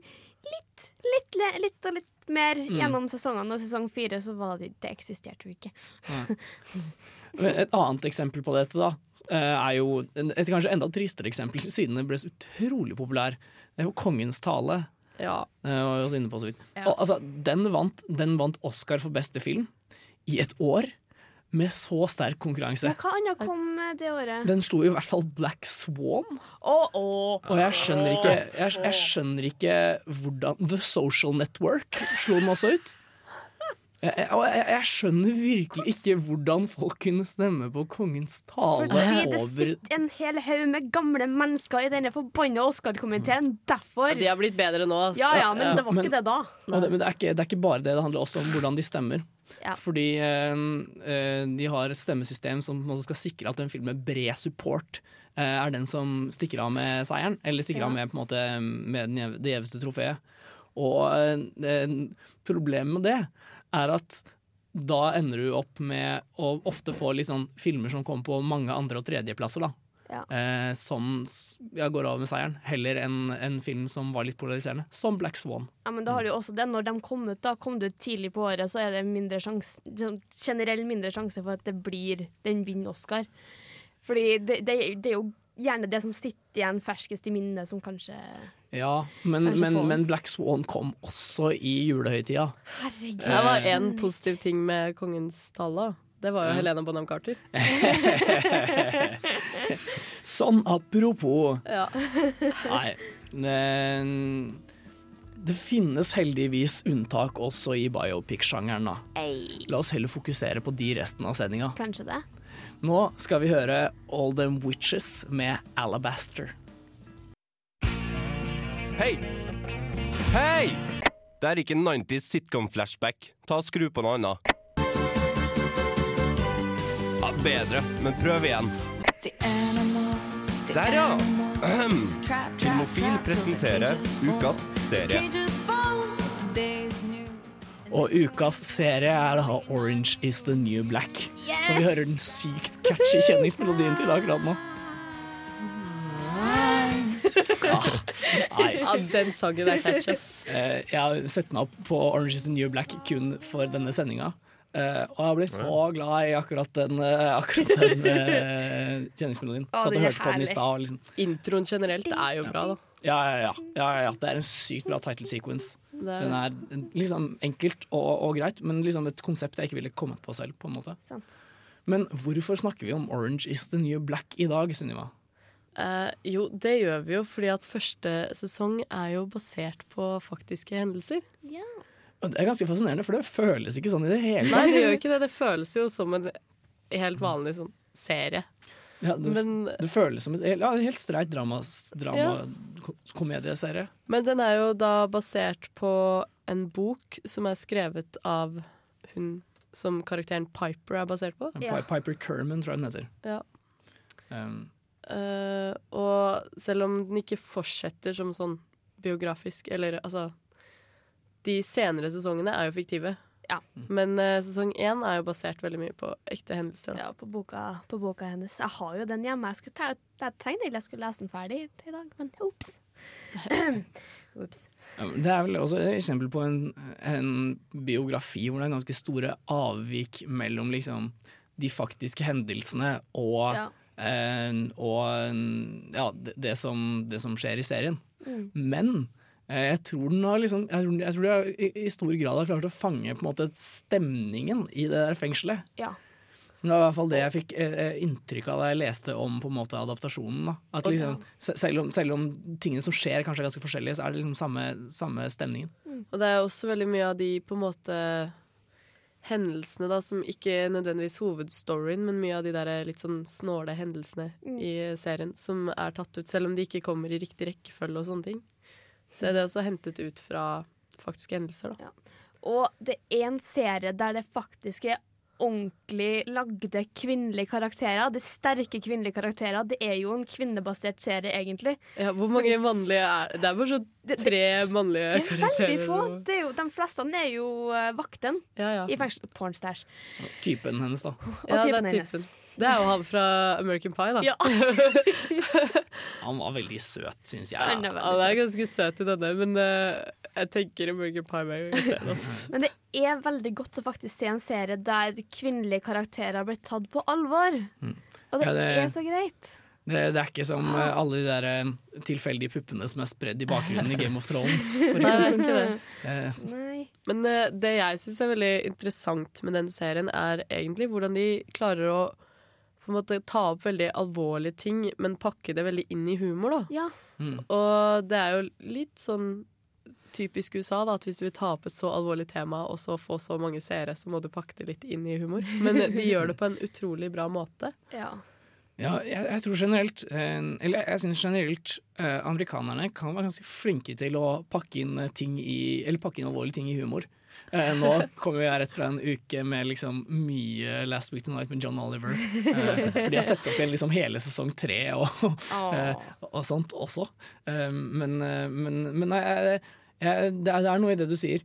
litt, litt, litt og litt mer Mm. gjennom sesongene. Og sesong fire så var det Det eksisterte jo ikke. Et annet eksempel på dette da eh, er jo et kanskje enda tristere eksempel, siden den ble så utrolig populær. Det er jo Kongens tale. Ja. Jeg også inne på så vidt. Ja. Og, altså, den, vant, den vant Oscar for beste film i et år med så sterk konkurranse. Men hva annet kom det året? Den slo i hvert fall Black Swan. Oh, oh. Og jeg skjønner ikke, jeg, jeg skjønner ikke hvordan The Social Network slo den også ut. Jeg, jeg, jeg, skjønner virkelig ikke hvordan folk kunne stemme på Kongens tale Fordi det over sitter en hel haug med gamle mennesker i denne forbanna Oscar-komiteen. Derfor. De har blitt bedre nå. Altså. Ja, ja, men det var Men- ikke det da. Det, men det er, ikke, det er ikke bare det, det handler også om hvordan de stemmer. Ja. Fordi eh, eh, de har et stemmesystem som skal sikre at en film med bred support eh, er den som stikker av med seieren. Eller stikker Ja. av med, på en måte, med det gjeveste trofeet. Og eh, problemet med det er at da ender du opp med å ofte få sånn filmer som kommer på mange andre- og tredjeplasser. da Ja. eh, som ja, går over med seieren, heller enn en film som var litt polariserende, som Black Swan. Ja, men da har du også det. Når de kom ut, da kom du ut tidlig på året, så er det mindre sjans, sånn generell mindre sjanse for at det blir den vinner Oscar. Fordi det, det, det er jo gjerne det som sitter igjen ferskest i minnet, som kanskje Ja, men, men, men Black Swan kom også i julehøytida. Herregud. Det var én positiv ting med kongens tale. Det var jo Ja. Helena Bonham Carter. Sånn apropos Ja. Nei. Det, det finnes heldigvis unntak også i biopic-sjangeren. La oss heller fokusere på de resten av sendinga. Nå skal vi høre All Them Witches med Alabaster. Hei! Hei! Det er ikke 90s sitcom-flashback. Ta og Skru på noe annet. Ja, bedre, men prøv igjen. Der, ja! Ahem. Filmofil presenterer ukas serie. Og ukas serie er da Orange is the New Black. Så vi hører den sykt catchy kjenningsmelodien til akkurat nå. Nice. Ja, den sangen er catchy. Eh, jeg har sett meg opp på Orange is the New Black kun for denne sendinga. Uh, og jeg ble så glad i akkurat den, uh, akkurat den uh, kjenningsmelodien. Oh, Satt og hørte herlig. på den i stad. Liksom. Introen generelt er jo bra, da. Ja, ja, ja, ja, ja. Det er en sykt bra title sequence. Er- Den er liksom enkelt og, og greit, men liksom et konsept jeg ikke ville kommet på selv. på en måte Sant. Men hvorfor snakker vi om Orange is the New Black i dag, Sunniva? Eh, jo, det gjør vi jo fordi at første sesong er jo basert på faktiske hendelser. Og Det er ganske fascinerende, for det føles ikke sånn i det hele tatt. Nei, det gjør ikke det. Det føles jo som en helt vanlig sånn serie. Ja, det, Men- det føles som et ja, helt streit dramakomedieserie. drama Ja. Men den er jo da basert på en bok som er skrevet av hun som karakteren Piper er basert på. Pi- Piper Kerman, tror jeg den heter. Ja. Um, Eh, og selv om den ikke fortsetter som sånn biografisk, eller altså De senere sesongene er jo fiktive. Men uh, sesong én er jo basert veldig mye på ekte hendelser. Da. Ja, på boka, på boka hennes. Jeg har jo den hjemme. Jeg, skulle ta, jeg tenkte egentlig jeg skulle lese den ferdig til i dag, men ops. Ja, Det er vel også et eksempel på en, en biografi hvor det er ganske store avvik mellom liksom de faktiske hendelsene og, Ja. Eh, og ja, det, det, som, det som skjer i serien. Mm. Men eh, jeg tror den har liksom Jeg tror, jeg tror de har i, i stor grad har klart å fange på en måte stemningen i det der fengselet. Ja. Det var i hvert fall det jeg fikk eh, inntrykk av da jeg leste om på en måte adaptasjonen. Da. At liksom, selv, om, selv om tingene som skjer kanskje er ganske forskjellige, så er det liksom samme, samme stemningen. Og det er også veldig mye av de på en måte hendelsene da, som ikke nødvendigvis hovedstoryen, men mye av de der litt sånn snåle hendelsene Mm. i serien som er tatt ut, selv om de ikke kommer i riktig rekkefølge og sånne ting. Så er det også hentet ut fra faktiske hendelser, da. Og det er en serie der det faktisk er ordentlig lagde kvinnelige karakterer. Det er sterke kvinnelige karakterer. Det er jo en kvinnebasert serie, egentlig. Ja, hvor mange mannlige er det? Det er bare så tre mannlige Det er karakterer. veldig få. og- Det er jo, de fleste er jo uh, vakten i fengsel. Pornstæsj. Typen hennes, da. Ja, det typen er hennes. typen. Det er jo han fra American Pie, da. Ja. Han var veldig søt, syns jeg. Ja, han er ganske søt i denne, men eh, jeg tenker American Pie med en gang ass. Men det er veldig godt å faktisk se en serie der kvinnelige karakterer blir tatt på alvor. Og det, Ja, det- er så greit. Det, det er ikke som eh, alle de der eh, tilfeldige puppene som er spredd i bakgrunnen i Game of Thrones, for Nei, det er eksempel. ikke det. Eh, Men eh, det jeg syns er veldig interessant med den serien, er egentlig hvordan de klarer å på en måte ta opp veldig alvorlige ting, men pakke det veldig inn i humor. da. Ja. Mm. Og det er jo litt sånn typisk USA, da, at hvis du vil ta opp et så alvorlig tema og så få så mange seere, så må du pakke det litt inn i humor. Men de gjør det på en utrolig bra måte. Ja. Ja, jeg, jeg tror generelt eh, Eller jeg syns generelt eh, amerikanerne kan være ganske flinke til å pakke inn eh, ting i Eller pakke inn alvorlige ting i humor. Eh, nå kommer jeg rett fra en uke med liksom mye Last Week Tonight med John Oliver. Eh, for de har sett opp igjen liksom hele sesong tre og, eh, og sånt også. Eh, men, eh, men, men jeg, det, er, det er noe i det du sier.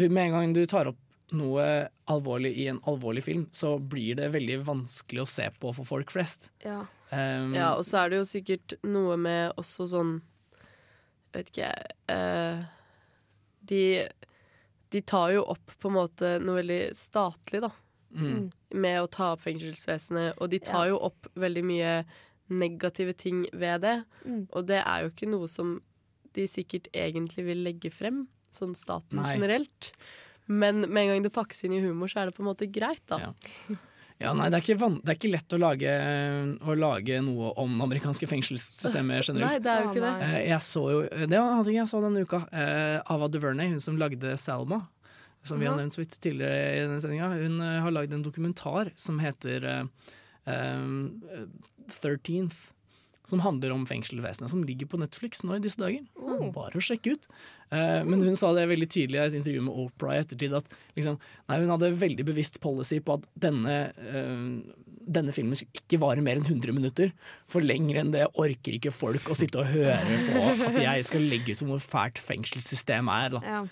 Med en gang du tar opp noe alvorlig i en alvorlig film, så blir det veldig vanskelig å se på for folk flest. Ja. Um, Ja, og så er det jo sikkert noe med også sånn Jeg vet ikke uh, de, de tar jo opp på en måte noe veldig statlig, da. Mm. Med å ta opp fengselsvesenet. Og de tar jo opp veldig mye negative ting ved det. Mm. Og det er jo ikke noe som de sikkert egentlig vil legge frem, sånn staten Nei. generelt. Men med en gang det pakkes inn i humor, så er det på en måte greit, da. Ja, nei, det er det er ikke lett å lage, å lage noe om det amerikanske fengselssystemet generelt. Nei, det er jo ikke det. Eh, Jeg så jo Det var en ting jeg så denne uka. Eh, Ava DuVernay, hun som lagde Selma, som vi har nevnt så vidt tidligere i denne sendinga, hun eh, har lagd en dokumentar som heter eh, 13th. Som handler om fengselsvesenet, som ligger på Netflix nå i disse dager. Bare å sjekke ut. Eh, men hun sa det veldig tydelig i et intervju med Oprah i ettertid, at liksom, nei, hun hadde veldig bevisst policy på at denne, eh, denne filmen skulle ikke vare mer enn 100 minutter. For lenger enn det orker ikke folk å sitte og høre på at jeg skal legge ut om hvor fælt fengselssystemet er. Ja.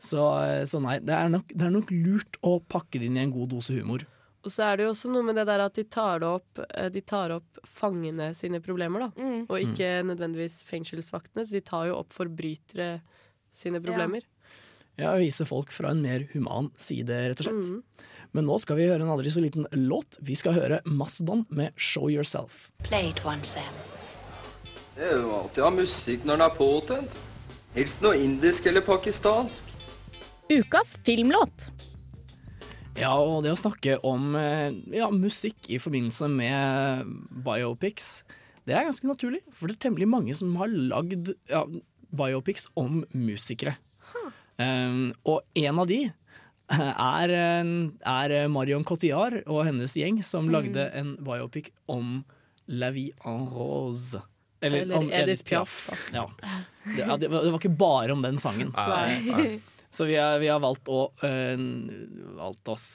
Så, så nei, det er, nok, det er nok lurt å pakke det inn i en god dose humor. Og så er det jo også noe med det der at de tar opp, eh, de tar opp fangene sine problemer, da. Mm. Og ikke nødvendigvis fengselsvaktene. Så de tar jo opp forbrytere sine problemer. Ja, Vise folk fra en mer human side, rett og slett. Mm. Men nå skal vi høre en aldri så liten låt. Vi skal høre Mastodon med 'Show Yourself'. Play it once, Sam. Det er jo alltid å ha musikk når den er påtent. Helst noe indisk eller pakistansk. Ukas filmlåt. Ja, og det å snakke om eh, ja, musikk i forbindelse med biopics, det er ganske naturlig. For det er temmelig mange som har lagd ja, biopics om musikere. Um, og en av de er, er Marion Cotillard og hennes gjeng, som Mm. lagde en biopic om La vie en rose. Eller om Edith Piaf, Ja. Det, ja, det, det var ikke bare om den sangen. Nei, nei. Så vi har, vi har valgt å øh, valgt oss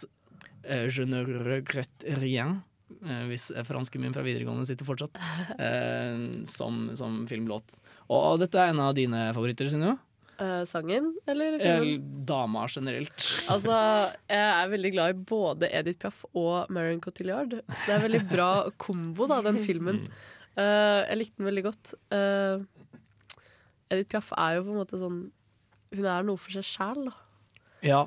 øh, Je ne regrette rien. øh, hvis fransken min fra videregående sitter fortsatt. øh, som, som filmlåt. Og dette er en av dine favoritter, Synnøve? Eh, sangen, eller Eller filmen? Dama generelt. Altså, jeg er veldig glad i både Edith Piaf og Marion Cotillard. Så det er en veldig bra kombo, da, den filmen. Eh, jeg likte den veldig godt. Eh, Edith Piaf er jo på en måte sånn Hun er noe for seg sjæl, da. Ja.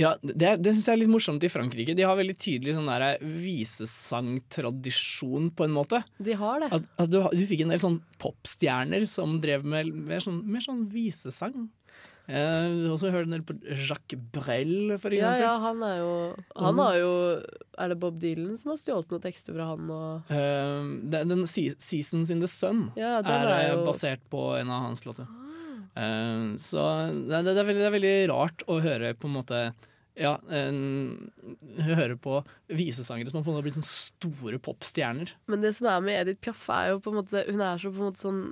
ja det det syns jeg er litt morsomt i Frankrike. De har veldig tydelig sånn der visesangtradisjon, på en måte. De har det. At, at du, du fikk en del sånn popstjerner som drev med mer sånn, mer sånn visesang. Eh, du har også hørt en del på Jacques Brel, for eksempel. ja, han er jo Han har jo Er det Bob Dylan som har stjålet noen tekster fra han og uh, den, den 'Seasons in the Sun' Ja, er, er eh, jo- basert på en av hans låter. Eh, så det, det, er veldig, det er veldig rart å høre på en måte ja, en, høre på visesangere som har blitt sånne store popstjerner. Men det som er med Edith Piaf, er jo på en måte Hun er så på en måte sånn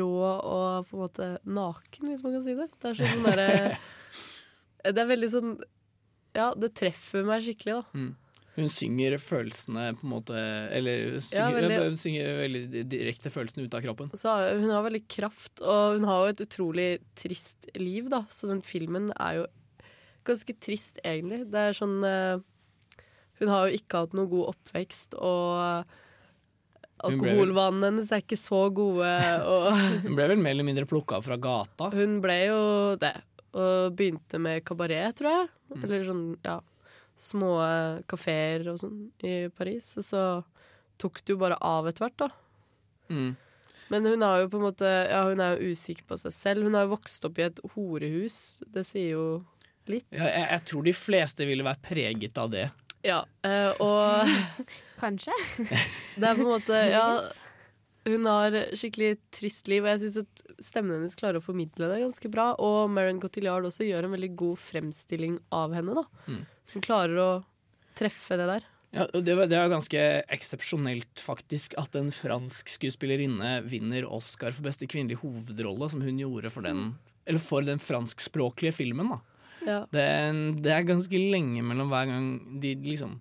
rå og på en måte naken, hvis man kan si det. Det er så sånn derre Det er veldig sånn Ja, det treffer meg skikkelig, da. Mm. Hun synger følelsene på en måte Eller Ja, synger, veldig- hun synger veldig direkte følelsene ut av kroppen. Så hun har veldig kraft, og hun har jo et utrolig trist liv, da. Så den filmen er jo ganske trist, egentlig. Det er sånn eh, Hun har jo ikke hatt noe god oppvekst, og alkoholvanene hennes er ikke så gode, Hun ble vel mer eller mindre plukka fra gata. Hun ble jo det. Og begynte med kabaret, tror jeg. Mm. Eller sånn, ja Små kafeer og sånn i Paris. Og så tok det jo bare av etter hvert, da. Mm. Men hun har jo på en måte Ja, hun er jo usikker på seg selv. Hun har jo vokst opp i et horehus. Det sier jo litt. Ja, jeg, jeg tror de fleste ville være preget av det. Ja, eh, og Kanskje. Det er på en måte Ja, hun har skikkelig trist liv, og jeg syns at stemmen hennes klarer å formidle det ganske bra. Og Marion Cotillard også gjør en veldig god fremstilling av henne, da. Mm. Hun klarer å treffe det der. Ja, det, det er ganske eksepsjonelt, faktisk, at en fransk skuespillerinne vinner Oscar for beste kvinnelige hovedrolle, som hun gjorde for den, eller for den franskspråklige filmen. da. Ja. Det, det er ganske lenge mellom hver gang de liksom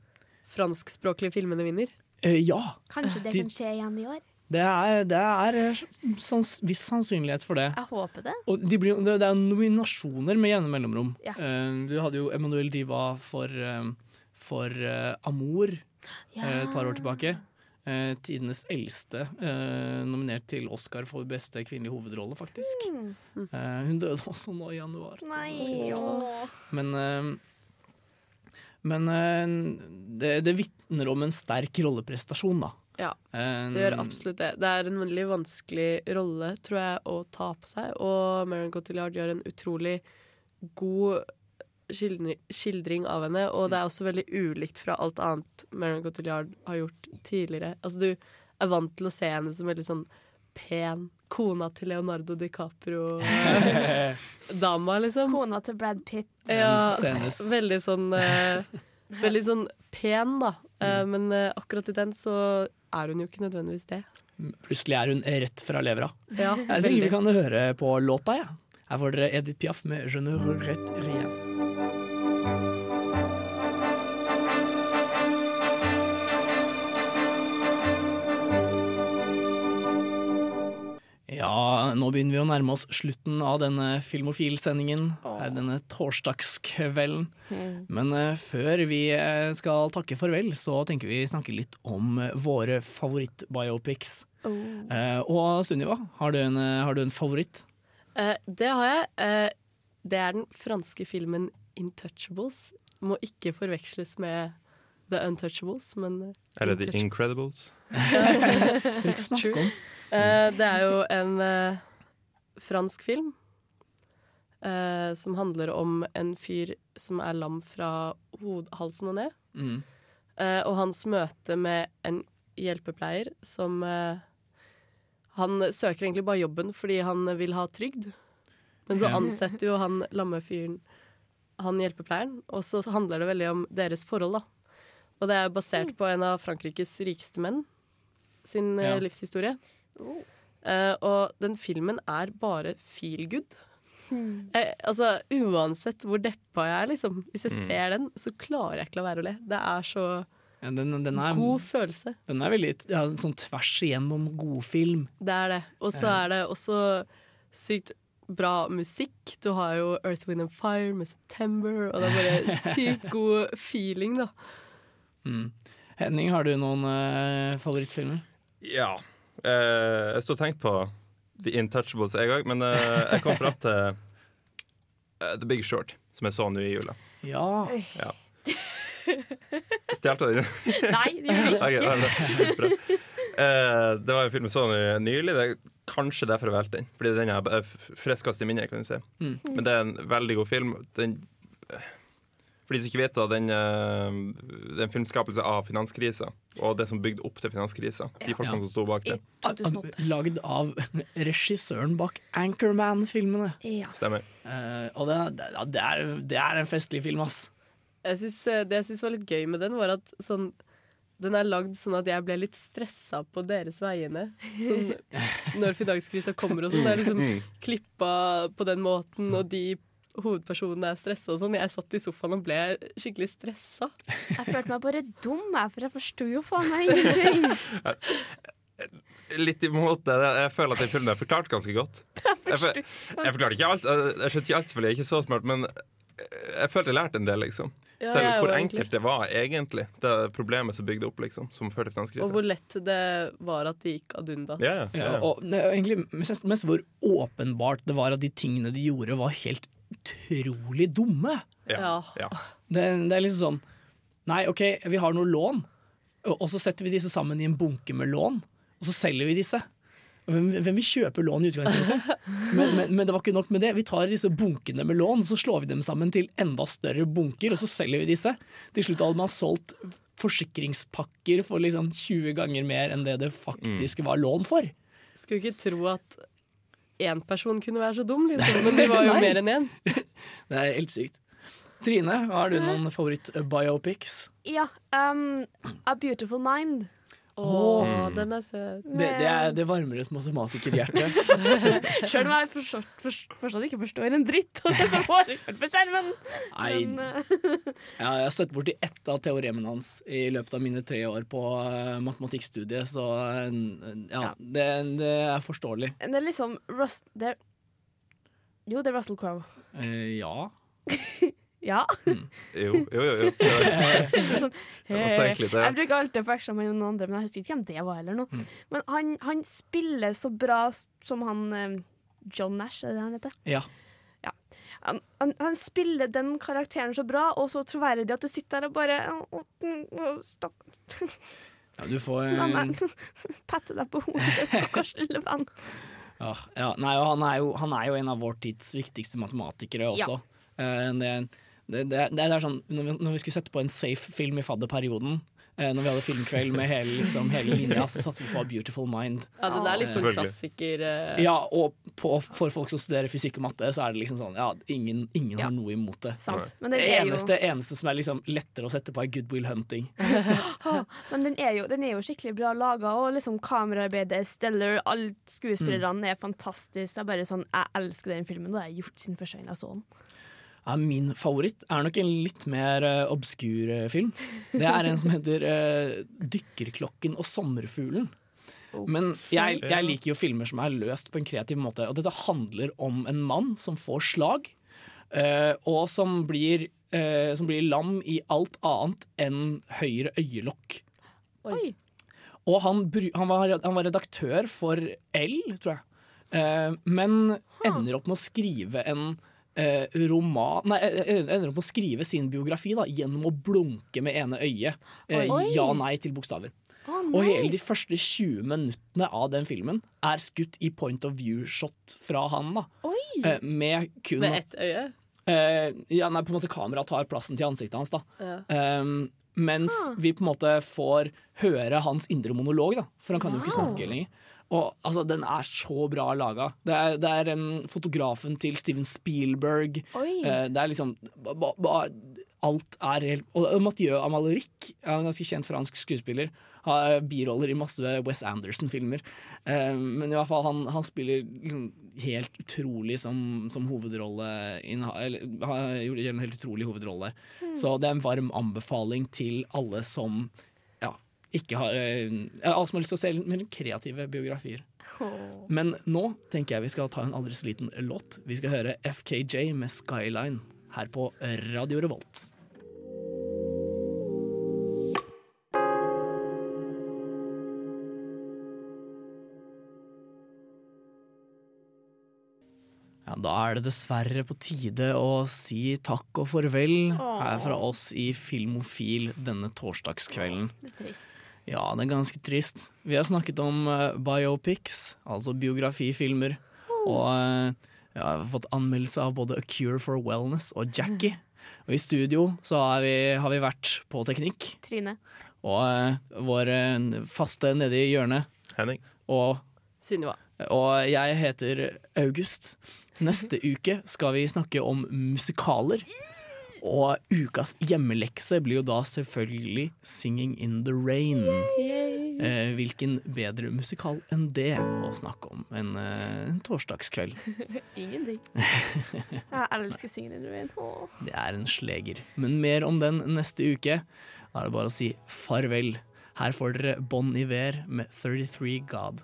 Franskspråklige filmene vinner. Eh, ja! Kanskje det De- kan skje igjen i år? Det er, det er sans, viss sannsynlighet for det. Jeg håper det. De blir, det er nominasjoner med jevne mellomrom. Ja. Eh, du hadde jo Emanuel Diva for, eh, for eh, Amour eh, et par år tilbake. tidenes eldste, nominert til Oscar for beste kvinnelige hovedrolle, faktisk. Mm. Hun døde også nå i januar. Nei. Men, men det, det vitner om en sterk rolleprestasjon, da. Ja, Eh, det gjør absolutt det. Det er en veldig vanskelig rolle, tror jeg, å ta på seg. Og Marion Cotillard gjør en utrolig god skildring, av henne. Og det er også veldig ulikt fra alt annet Marion Cotillard har gjort tidligere. Altså, du er vant til å se henne som veldig sånn pen kona til Leonardo DiCaprio-dama, liksom. Kona til Brad Pitt. Ja, veldig sånn eh, Veldig sånn pen, da. Eh, men eh, akkurat i den så er hun jo ikke nødvendigvis det. Plutselig er hun rett fra levra. Ja, Jeg tenker vi kan høre på låta, jeg. Her får dere Edith Piaf med 'Je ne regrette rien'. Nå begynner vi å nærme oss slutten av denne Filmofil-sendingen. Oh. Denne torsdagskvelden. Mm. Men uh, før vi eh, skal takke farvel, så tenker vi snakke litt om våre våre favorittbiopics. Oh. Uh, og Sunniva, har du en, eh, har du en favoritt? Uh, det har jeg. Eh, det er den franske filmen 'Intouchables'. Må ikke forveksles med The Untouchables, men eh, Eller The. Incredibles. Får ikke snakke om. Eh, det er jo en uh, fransk film uh, som handler om en fyr som er lam fra hod, halsen og ned. Mm. Eh, og hans møte med en hjelpepleier som Han søker egentlig bare jobben fordi han vil ha trygd. Men så ansetter jo han lamme fyren han hjelpepleieren, og så handler det veldig om deres forhold, da. Og det er basert på en av Frankrikes rikeste menn sin Ja. livshistorie. Eh, og den filmen er bare feel good. Jeg, altså, uansett hvor deppa jeg er, liksom, hvis jeg Mm. ser den, så klarer jeg ikke la være å le. Det er så Ja, den, den, er, god følelse. den er veldig ja, sånn tvers igjennom god film. Det er det. Og så er det også sykt bra musikk. Du har jo Earth, Wind and Fire med September, og det er bare sykt god feeling, da. Mm. Henning, har du noen uh, favorittfilmer? Ja. Eh, jeg sto og tenkte på The Intouchables jeg òg, men eh, jeg kom fram til eh, The Big Short, som jeg så nå i jula. Ja. Ja. Stjal du den? Nei, det gjorde jeg ikke. det var en film jeg så ny- nylig. Det er kanskje derfor jeg valgte den. Fordi den er friskest i minnet, kan du si. Mm. Men det er en veldig god film. Den, for de som ikke vet da, den, eh, det er en filmskapelse av finanskrisa. Og det som bygde opp til finanskrisa. De folkene som sto bak det. Lagd av regissøren bak Anchorman-filmene. Ja. Stemmer. Uh, og det, det, det, er, det er en festlig film, ass. Jeg synes, eh, det jeg syns var litt gøy med den, var at sånn den er lagd sånn at jeg ble litt stressa på deres vegne. Sånn, når finanskrisa kommer og sånn. Det er liksom Mm. klippa på den måten, og de hovedpersonene er stressa og sånn. Jeg satt i sofaen og ble skikkelig stressa. Jeg følte meg bare dum, jeg, for jeg forsto jo faen meg ingenting. Litt imot det. Jeg føler at den filmen er forklart ganske godt. Jeg, for, jeg forklarte ikke alt. Jeg skjønte ikke alt, selvfølgelig. Jeg er ikke så smart, men jeg følte jeg lærte en del, liksom. Ja, til hvor enkelt det var, egentlig. Det problemet som bygde opp, liksom. Som førte til Og hvor lett det var at det gikk ad undas. Yeah, yeah. Ja, og det egentlig mest, mest hvor åpenbart det var at de tingene de gjorde, var helt utrolig dumme. Ja. Det, det er liksom sånn Nei, OK, vi har noe lån, og og så setter vi disse sammen i en bunke med lån, og så selger vi disse. Hvem, hvem vil kjøpe lån i utgangspunktet? Men, men, men det var ikke nok med det. Vi tar disse bunkene med lån, og så slår vi dem sammen til enda større bunker, og så selger vi disse. Til slutt hadde man solgt forsikringspakker for liksom 20 ganger mer enn det det faktisk var lån for. Skulle ikke tro at én person kunne være så dum, liksom. Men de var jo mer enn én. Det er helt sykt. Trine, har du noen favoritt-biopics? Ja, um, A Beautiful Mind. Å, Åh. den er søt. Det, det, er, det varmer et matematikerhjerte. Sjøl om jeg forstått, forst- fortsatt ikke forstår en dritt av det som foregår på skjermen. Nei. Men, eh, Ja, jeg har støtt borti ett av teoremene hans i løpet av mine tre år på uh, matematikkstudiet, så eh, ja, det, det er forståelig. det er liksom Rust... det er, Jo, det er Russell Crowe. Eh, ja. Ja. Jo, jo, jo. jo. sånn, Jeg må tenke litt, ja. Jeg bruker alltid å forveksle med noen andre, men jeg husker ikke hvem det var. eller noe. Mm. Men han, han spiller så bra som han eh, John Nash, er det han heter? Ja. Ja. Han, han, han spiller den karakteren så bra og så troverdig at du sitter der og bare å, å, å, Ja, du får La meg pette deg på hodet, stakkars lille venn. Ja, ja. Nei, han, er jo, han er jo en av vår tids viktigste matematikere også. Eh, det, det, det, det er sånn, når vi, når vi skulle sette på en safe film i fadderperioden, eh, når vi hadde filmkveld med hele, liksom, hele linja, så satte vi på Beautiful Mind. Ja, Det er litt sånn klassiker. uh... Ja, og på, for folk som studerer fysikk og matte, så er det liksom sånn Ja, ingen, ingen har noe imot det. Sant. Men det er jo- eneste, eneste som er liksom lettere å sette på, er Goodwill Hunting. Ah, Men den er, jo, den er jo skikkelig bra laga, og liksom kameraarbeidet er stellar. Alle skuespillerne er fantastiske. Jeg bare sånn, jeg elsker den filmen. Det har jeg gjort siden første gang jeg så den. Ja, min favoritt er nok en litt mer uh, obskur uh, film. Det er en som heter uh, 'Dykkerklokken og sommerfuglen'. Men jeg, jeg liker jo filmer som er løst på en kreativ måte. Og dette handler om en mann som får slag, eh, og som blir, eh, som blir lam i alt annet enn høyre øyelokk. Oi. Og han, han, var, han var redaktør for L, tror jeg. Eh, men ender opp med å skrive en eh, roman Nei, eh, ender opp med å skrive sin biografi da, gjennom å blunke med ene øyet. Eh, Oi. ja-nei til bokstaver. Å, Og hele de første 20 minuttene av den filmen er skutt i point of view-shot fra han. da Eh, Med kun Med ett øye? Eh, ja, nei, på en måte Kameraet tar plassen til ansiktet hans. da Ja. Um, mens vi på en måte får høre hans indre monolog, da for han kan jo ikke snakke lenger. Og altså, Den er så bra laga. Det er, det er um, fotografen til Steven Spielberg. Eh, det er liksom ba, ba, Alt er helt Og Mathieu Amalric en ganske kjent fransk skuespiller. Har biroller i masse Wes Anderson-filmer. Uh, men i hvert fall han, han spiller liksom helt utrolig som, som hovedrolle eller, gjorde en helt utrolig hovedrolle. Mm. Så det er en varm anbefaling til alle som ikke har eh, Alle som har lyst til å se litt mer kreative biografier. Oh. Men nå tenker jeg vi skal ta en aldri så liten låt. Vi skal høre FKJ med 'Skyline' her på Radio Revolt. Da er det dessverre på tide å si takk og farvel her fra oss i Filmofil denne torsdagskvelden. Det er trist. Ja, det er ganske trist. Vi har snakket om eh, biopics, altså biografifilmer. Og eh, ja, jeg har fått anmeldelse av både A Cure for Wellness og Jackie. Og i studio så har vi, har vi vært på teknikk. Trine. Og eh, vår faste nede i hjørnet. Henning. Og, Sunniva. og jeg heter August. Neste uke skal vi snakke om musikaler. Og ukas hjemmelekse blir jo da selvfølgelig 'Singing in the Rain'. Eh, hvilken bedre musikal enn det å snakke om en, eh, en torsdagskveld? Ingenting. Jeg elsker 'Singing in the Rain'. Åh. Det er en sleger. Men mer om den neste uke. Da er det bare å si farvel. Her får dere Bon Iver med 33 God.